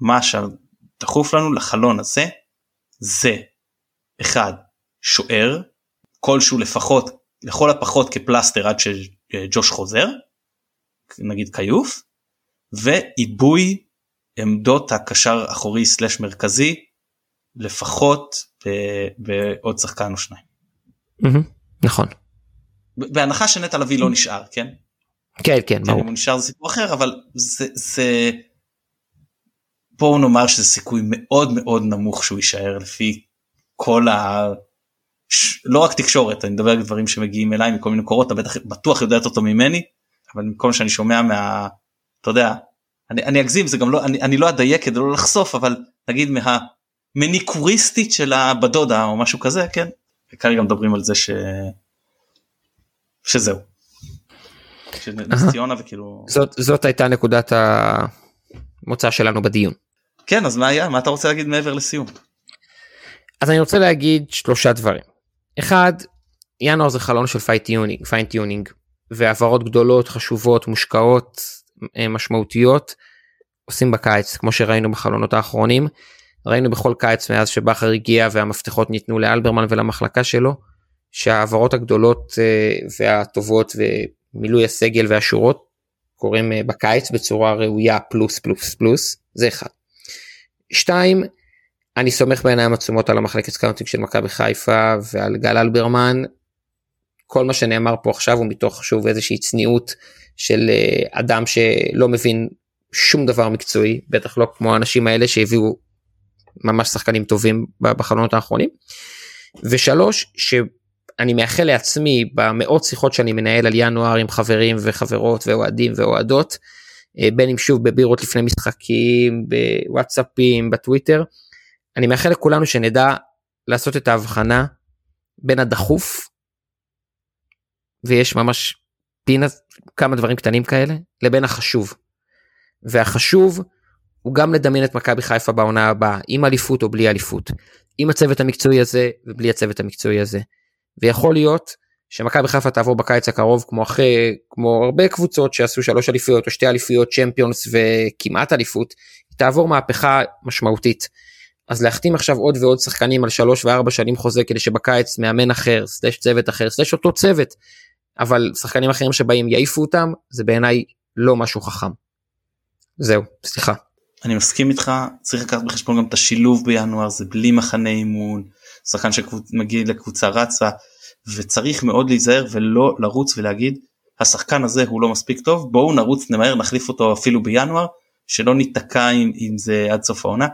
מה שדחוף לנו לחלון הזה זה אחד שוער כלשהו לפחות לכל הפחות כפלסטר עד שג'וש חוזר נגיד כיוף ועיבוי עמדות הקשר אחורי סלש מרכזי לפחות בעוד שחקן או שניים. נכון. בהנחה שנטע לביא לא נשאר כן? כן כן ברור. אם הוא נשאר זה סיפור אחר אבל זה, זה בואו נאמר שזה סיכוי מאוד מאוד נמוך שהוא יישאר לפי כל ה... לא רק תקשורת אני מדבר על דברים שמגיעים אליי מכל מיני קורות אתה בטח בטוח יודע אותו ממני אבל מכל שאני שומע מה... אתה יודע אני, אני אגזים זה גם לא אני, אני לא אדייק כדי לא לחשוף אבל נגיד מהמניקוריסטית של הבדודה או משהו כזה כן וכרגע מדברים על זה ש... שזהו. נס ציונה וכאילו זאת זאת הייתה נקודת המוצא שלנו בדיון. כן אז מה היה מה אתה רוצה להגיד מעבר לסיום. אז אני רוצה להגיד שלושה דברים. אחד ינואר זה חלון של fine tuning fine tuning והעברות גדולות חשובות מושקעות משמעותיות עושים בקיץ כמו שראינו בחלונות האחרונים. ראינו בכל קיץ מאז שבכר הגיע והמפתחות ניתנו לאלברמן ולמחלקה שלו שההעברות הגדולות אה, והטובות ומילוי הסגל והשורות קורים אה, בקיץ בצורה ראויה פלוס פלוס פלוס זה אחד. שתיים אני סומך בעיניים עצומות על המחלקת scouting של מכבי חיפה ועל גל אלברמן. כל מה שנאמר פה עכשיו הוא מתוך שוב איזושהי צניעות של אה, אדם שלא מבין שום דבר מקצועי בטח לא כמו האנשים האלה שהביאו ממש שחקנים טובים בחלונות האחרונים. ושלוש שאני מאחל לעצמי במאות שיחות שאני מנהל על ינואר עם חברים וחברות ואוהדים ואוהדות אה, בין אם שוב בבירות לפני משחקים בוואטסאפים בטוויטר אני מאחל לכולנו שנדע לעשות את ההבחנה בין הדחוף ויש ממש פינה כמה דברים קטנים כאלה לבין החשוב. והחשוב הוא גם לדמיין את מכבי חיפה בעונה הבאה עם אליפות או בלי אליפות עם הצוות המקצועי הזה ובלי הצוות המקצועי הזה. ויכול להיות שמכבי חיפה תעבור בקיץ הקרוב כמו אחרי כמו הרבה קבוצות שעשו שלוש אליפויות או שתי אליפויות צ'מפיונס וכמעט אליפות תעבור מהפכה משמעותית. אז להחתים עכשיו עוד ועוד שחקנים על שלוש וארבע שנים חוזה כדי שבקיץ מאמן אחר, סלש צוות אחר, סלש אותו צוות, אבל שחקנים אחרים שבאים יעיפו אותם, זה בעיניי לא משהו חכם. זהו, סליחה. אני מסכים איתך, צריך לקחת בחשבון גם את השילוב בינואר, זה בלי מחנה אימון, שחקן שמגיע לקבוצה רצה, וצריך מאוד להיזהר ולא לרוץ ולהגיד, השחקן הזה הוא לא מספיק טוב, בואו נרוץ נמהר נחליף אותו אפילו בינואר, שלא ניתקע עם, עם זה עד סוף העונה.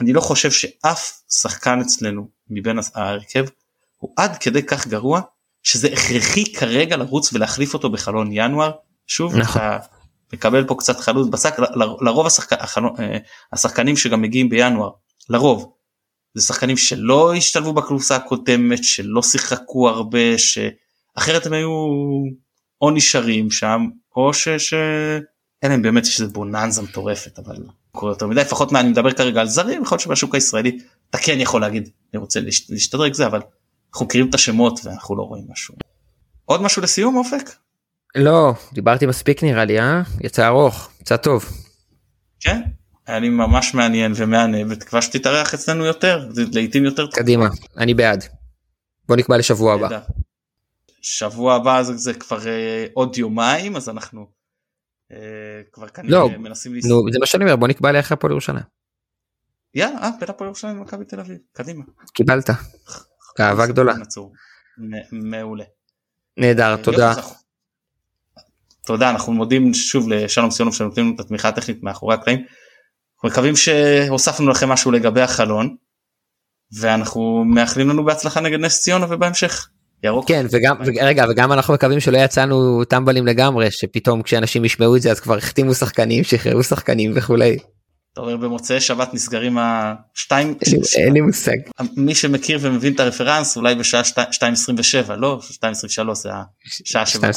אני לא חושב שאף שחקן אצלנו מבין ההרכב הוא עד כדי כך גרוע שזה הכרחי כרגע לרוץ ולהחליף אותו בחלון ינואר שוב נכון. אתה מקבל פה קצת חלוץ בשק לרוב השחק... אה, השחקנים שגם מגיעים בינואר לרוב זה שחקנים שלא השתלבו בקבוצה הקודמת שלא שיחקו הרבה שאחרת הם היו או נשארים שם או ש... ש... אין להם באמת יש איזה בוננזה מטורפת אבל קורה יותר מדי לפחות מה אני מדבר כרגע על זרים יכול להיות שבשוק הישראלי אתה כן יכול להגיד אני רוצה להשתדרג זה אבל אנחנו מכירים את השמות ואנחנו לא רואים משהו. עוד משהו לסיום אופק? לא דיברתי מספיק נראה לי אה יצא ארוך יצא טוב. כן היה לי ממש מעניין ומהנה בתקווה שתתארח אצלנו יותר לעיתים יותר קדימה אני בעד. בוא נקבע לשבוע הבא. שבוע הבא זה, זה כבר uh, עוד יומיים אז אנחנו uh, כבר כנראה לא, מנסים לסיים. נו זה מה שאני אומר בוא נקבע לאחר הפועל ירושלים. יאללה אה, בין הפועל ירושלים ומכבי תל אביב קדימה. קיבלת. אהבה גדולה. מעולה. נהדר תודה. תודה אנחנו מודים שוב לשלום סיונוב שנותנים לנו את התמיכה הטכנית מאחורי הקלעים. אנחנו מקווים שהוספנו לכם משהו לגבי החלון ואנחנו מאחלים לנו בהצלחה נגד נס ציונה ובהמשך. ירוק. כן וגם רגע וגם אנחנו מקווים שלא יצאנו טמבלים לגמרי שפתאום כשאנשים ישמעו את זה אז כבר החתימו שחקנים שחררו שחקנים וכולי. אתה אומר במוצאי שבת נסגרים השתיים אין לי מושג. מי שמכיר ומבין את הרפרנס אולי בשעה 2.27 לא? 2.23 זה השעה שבה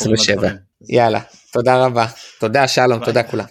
יאללה תודה רבה. תודה שלום תודה כולם.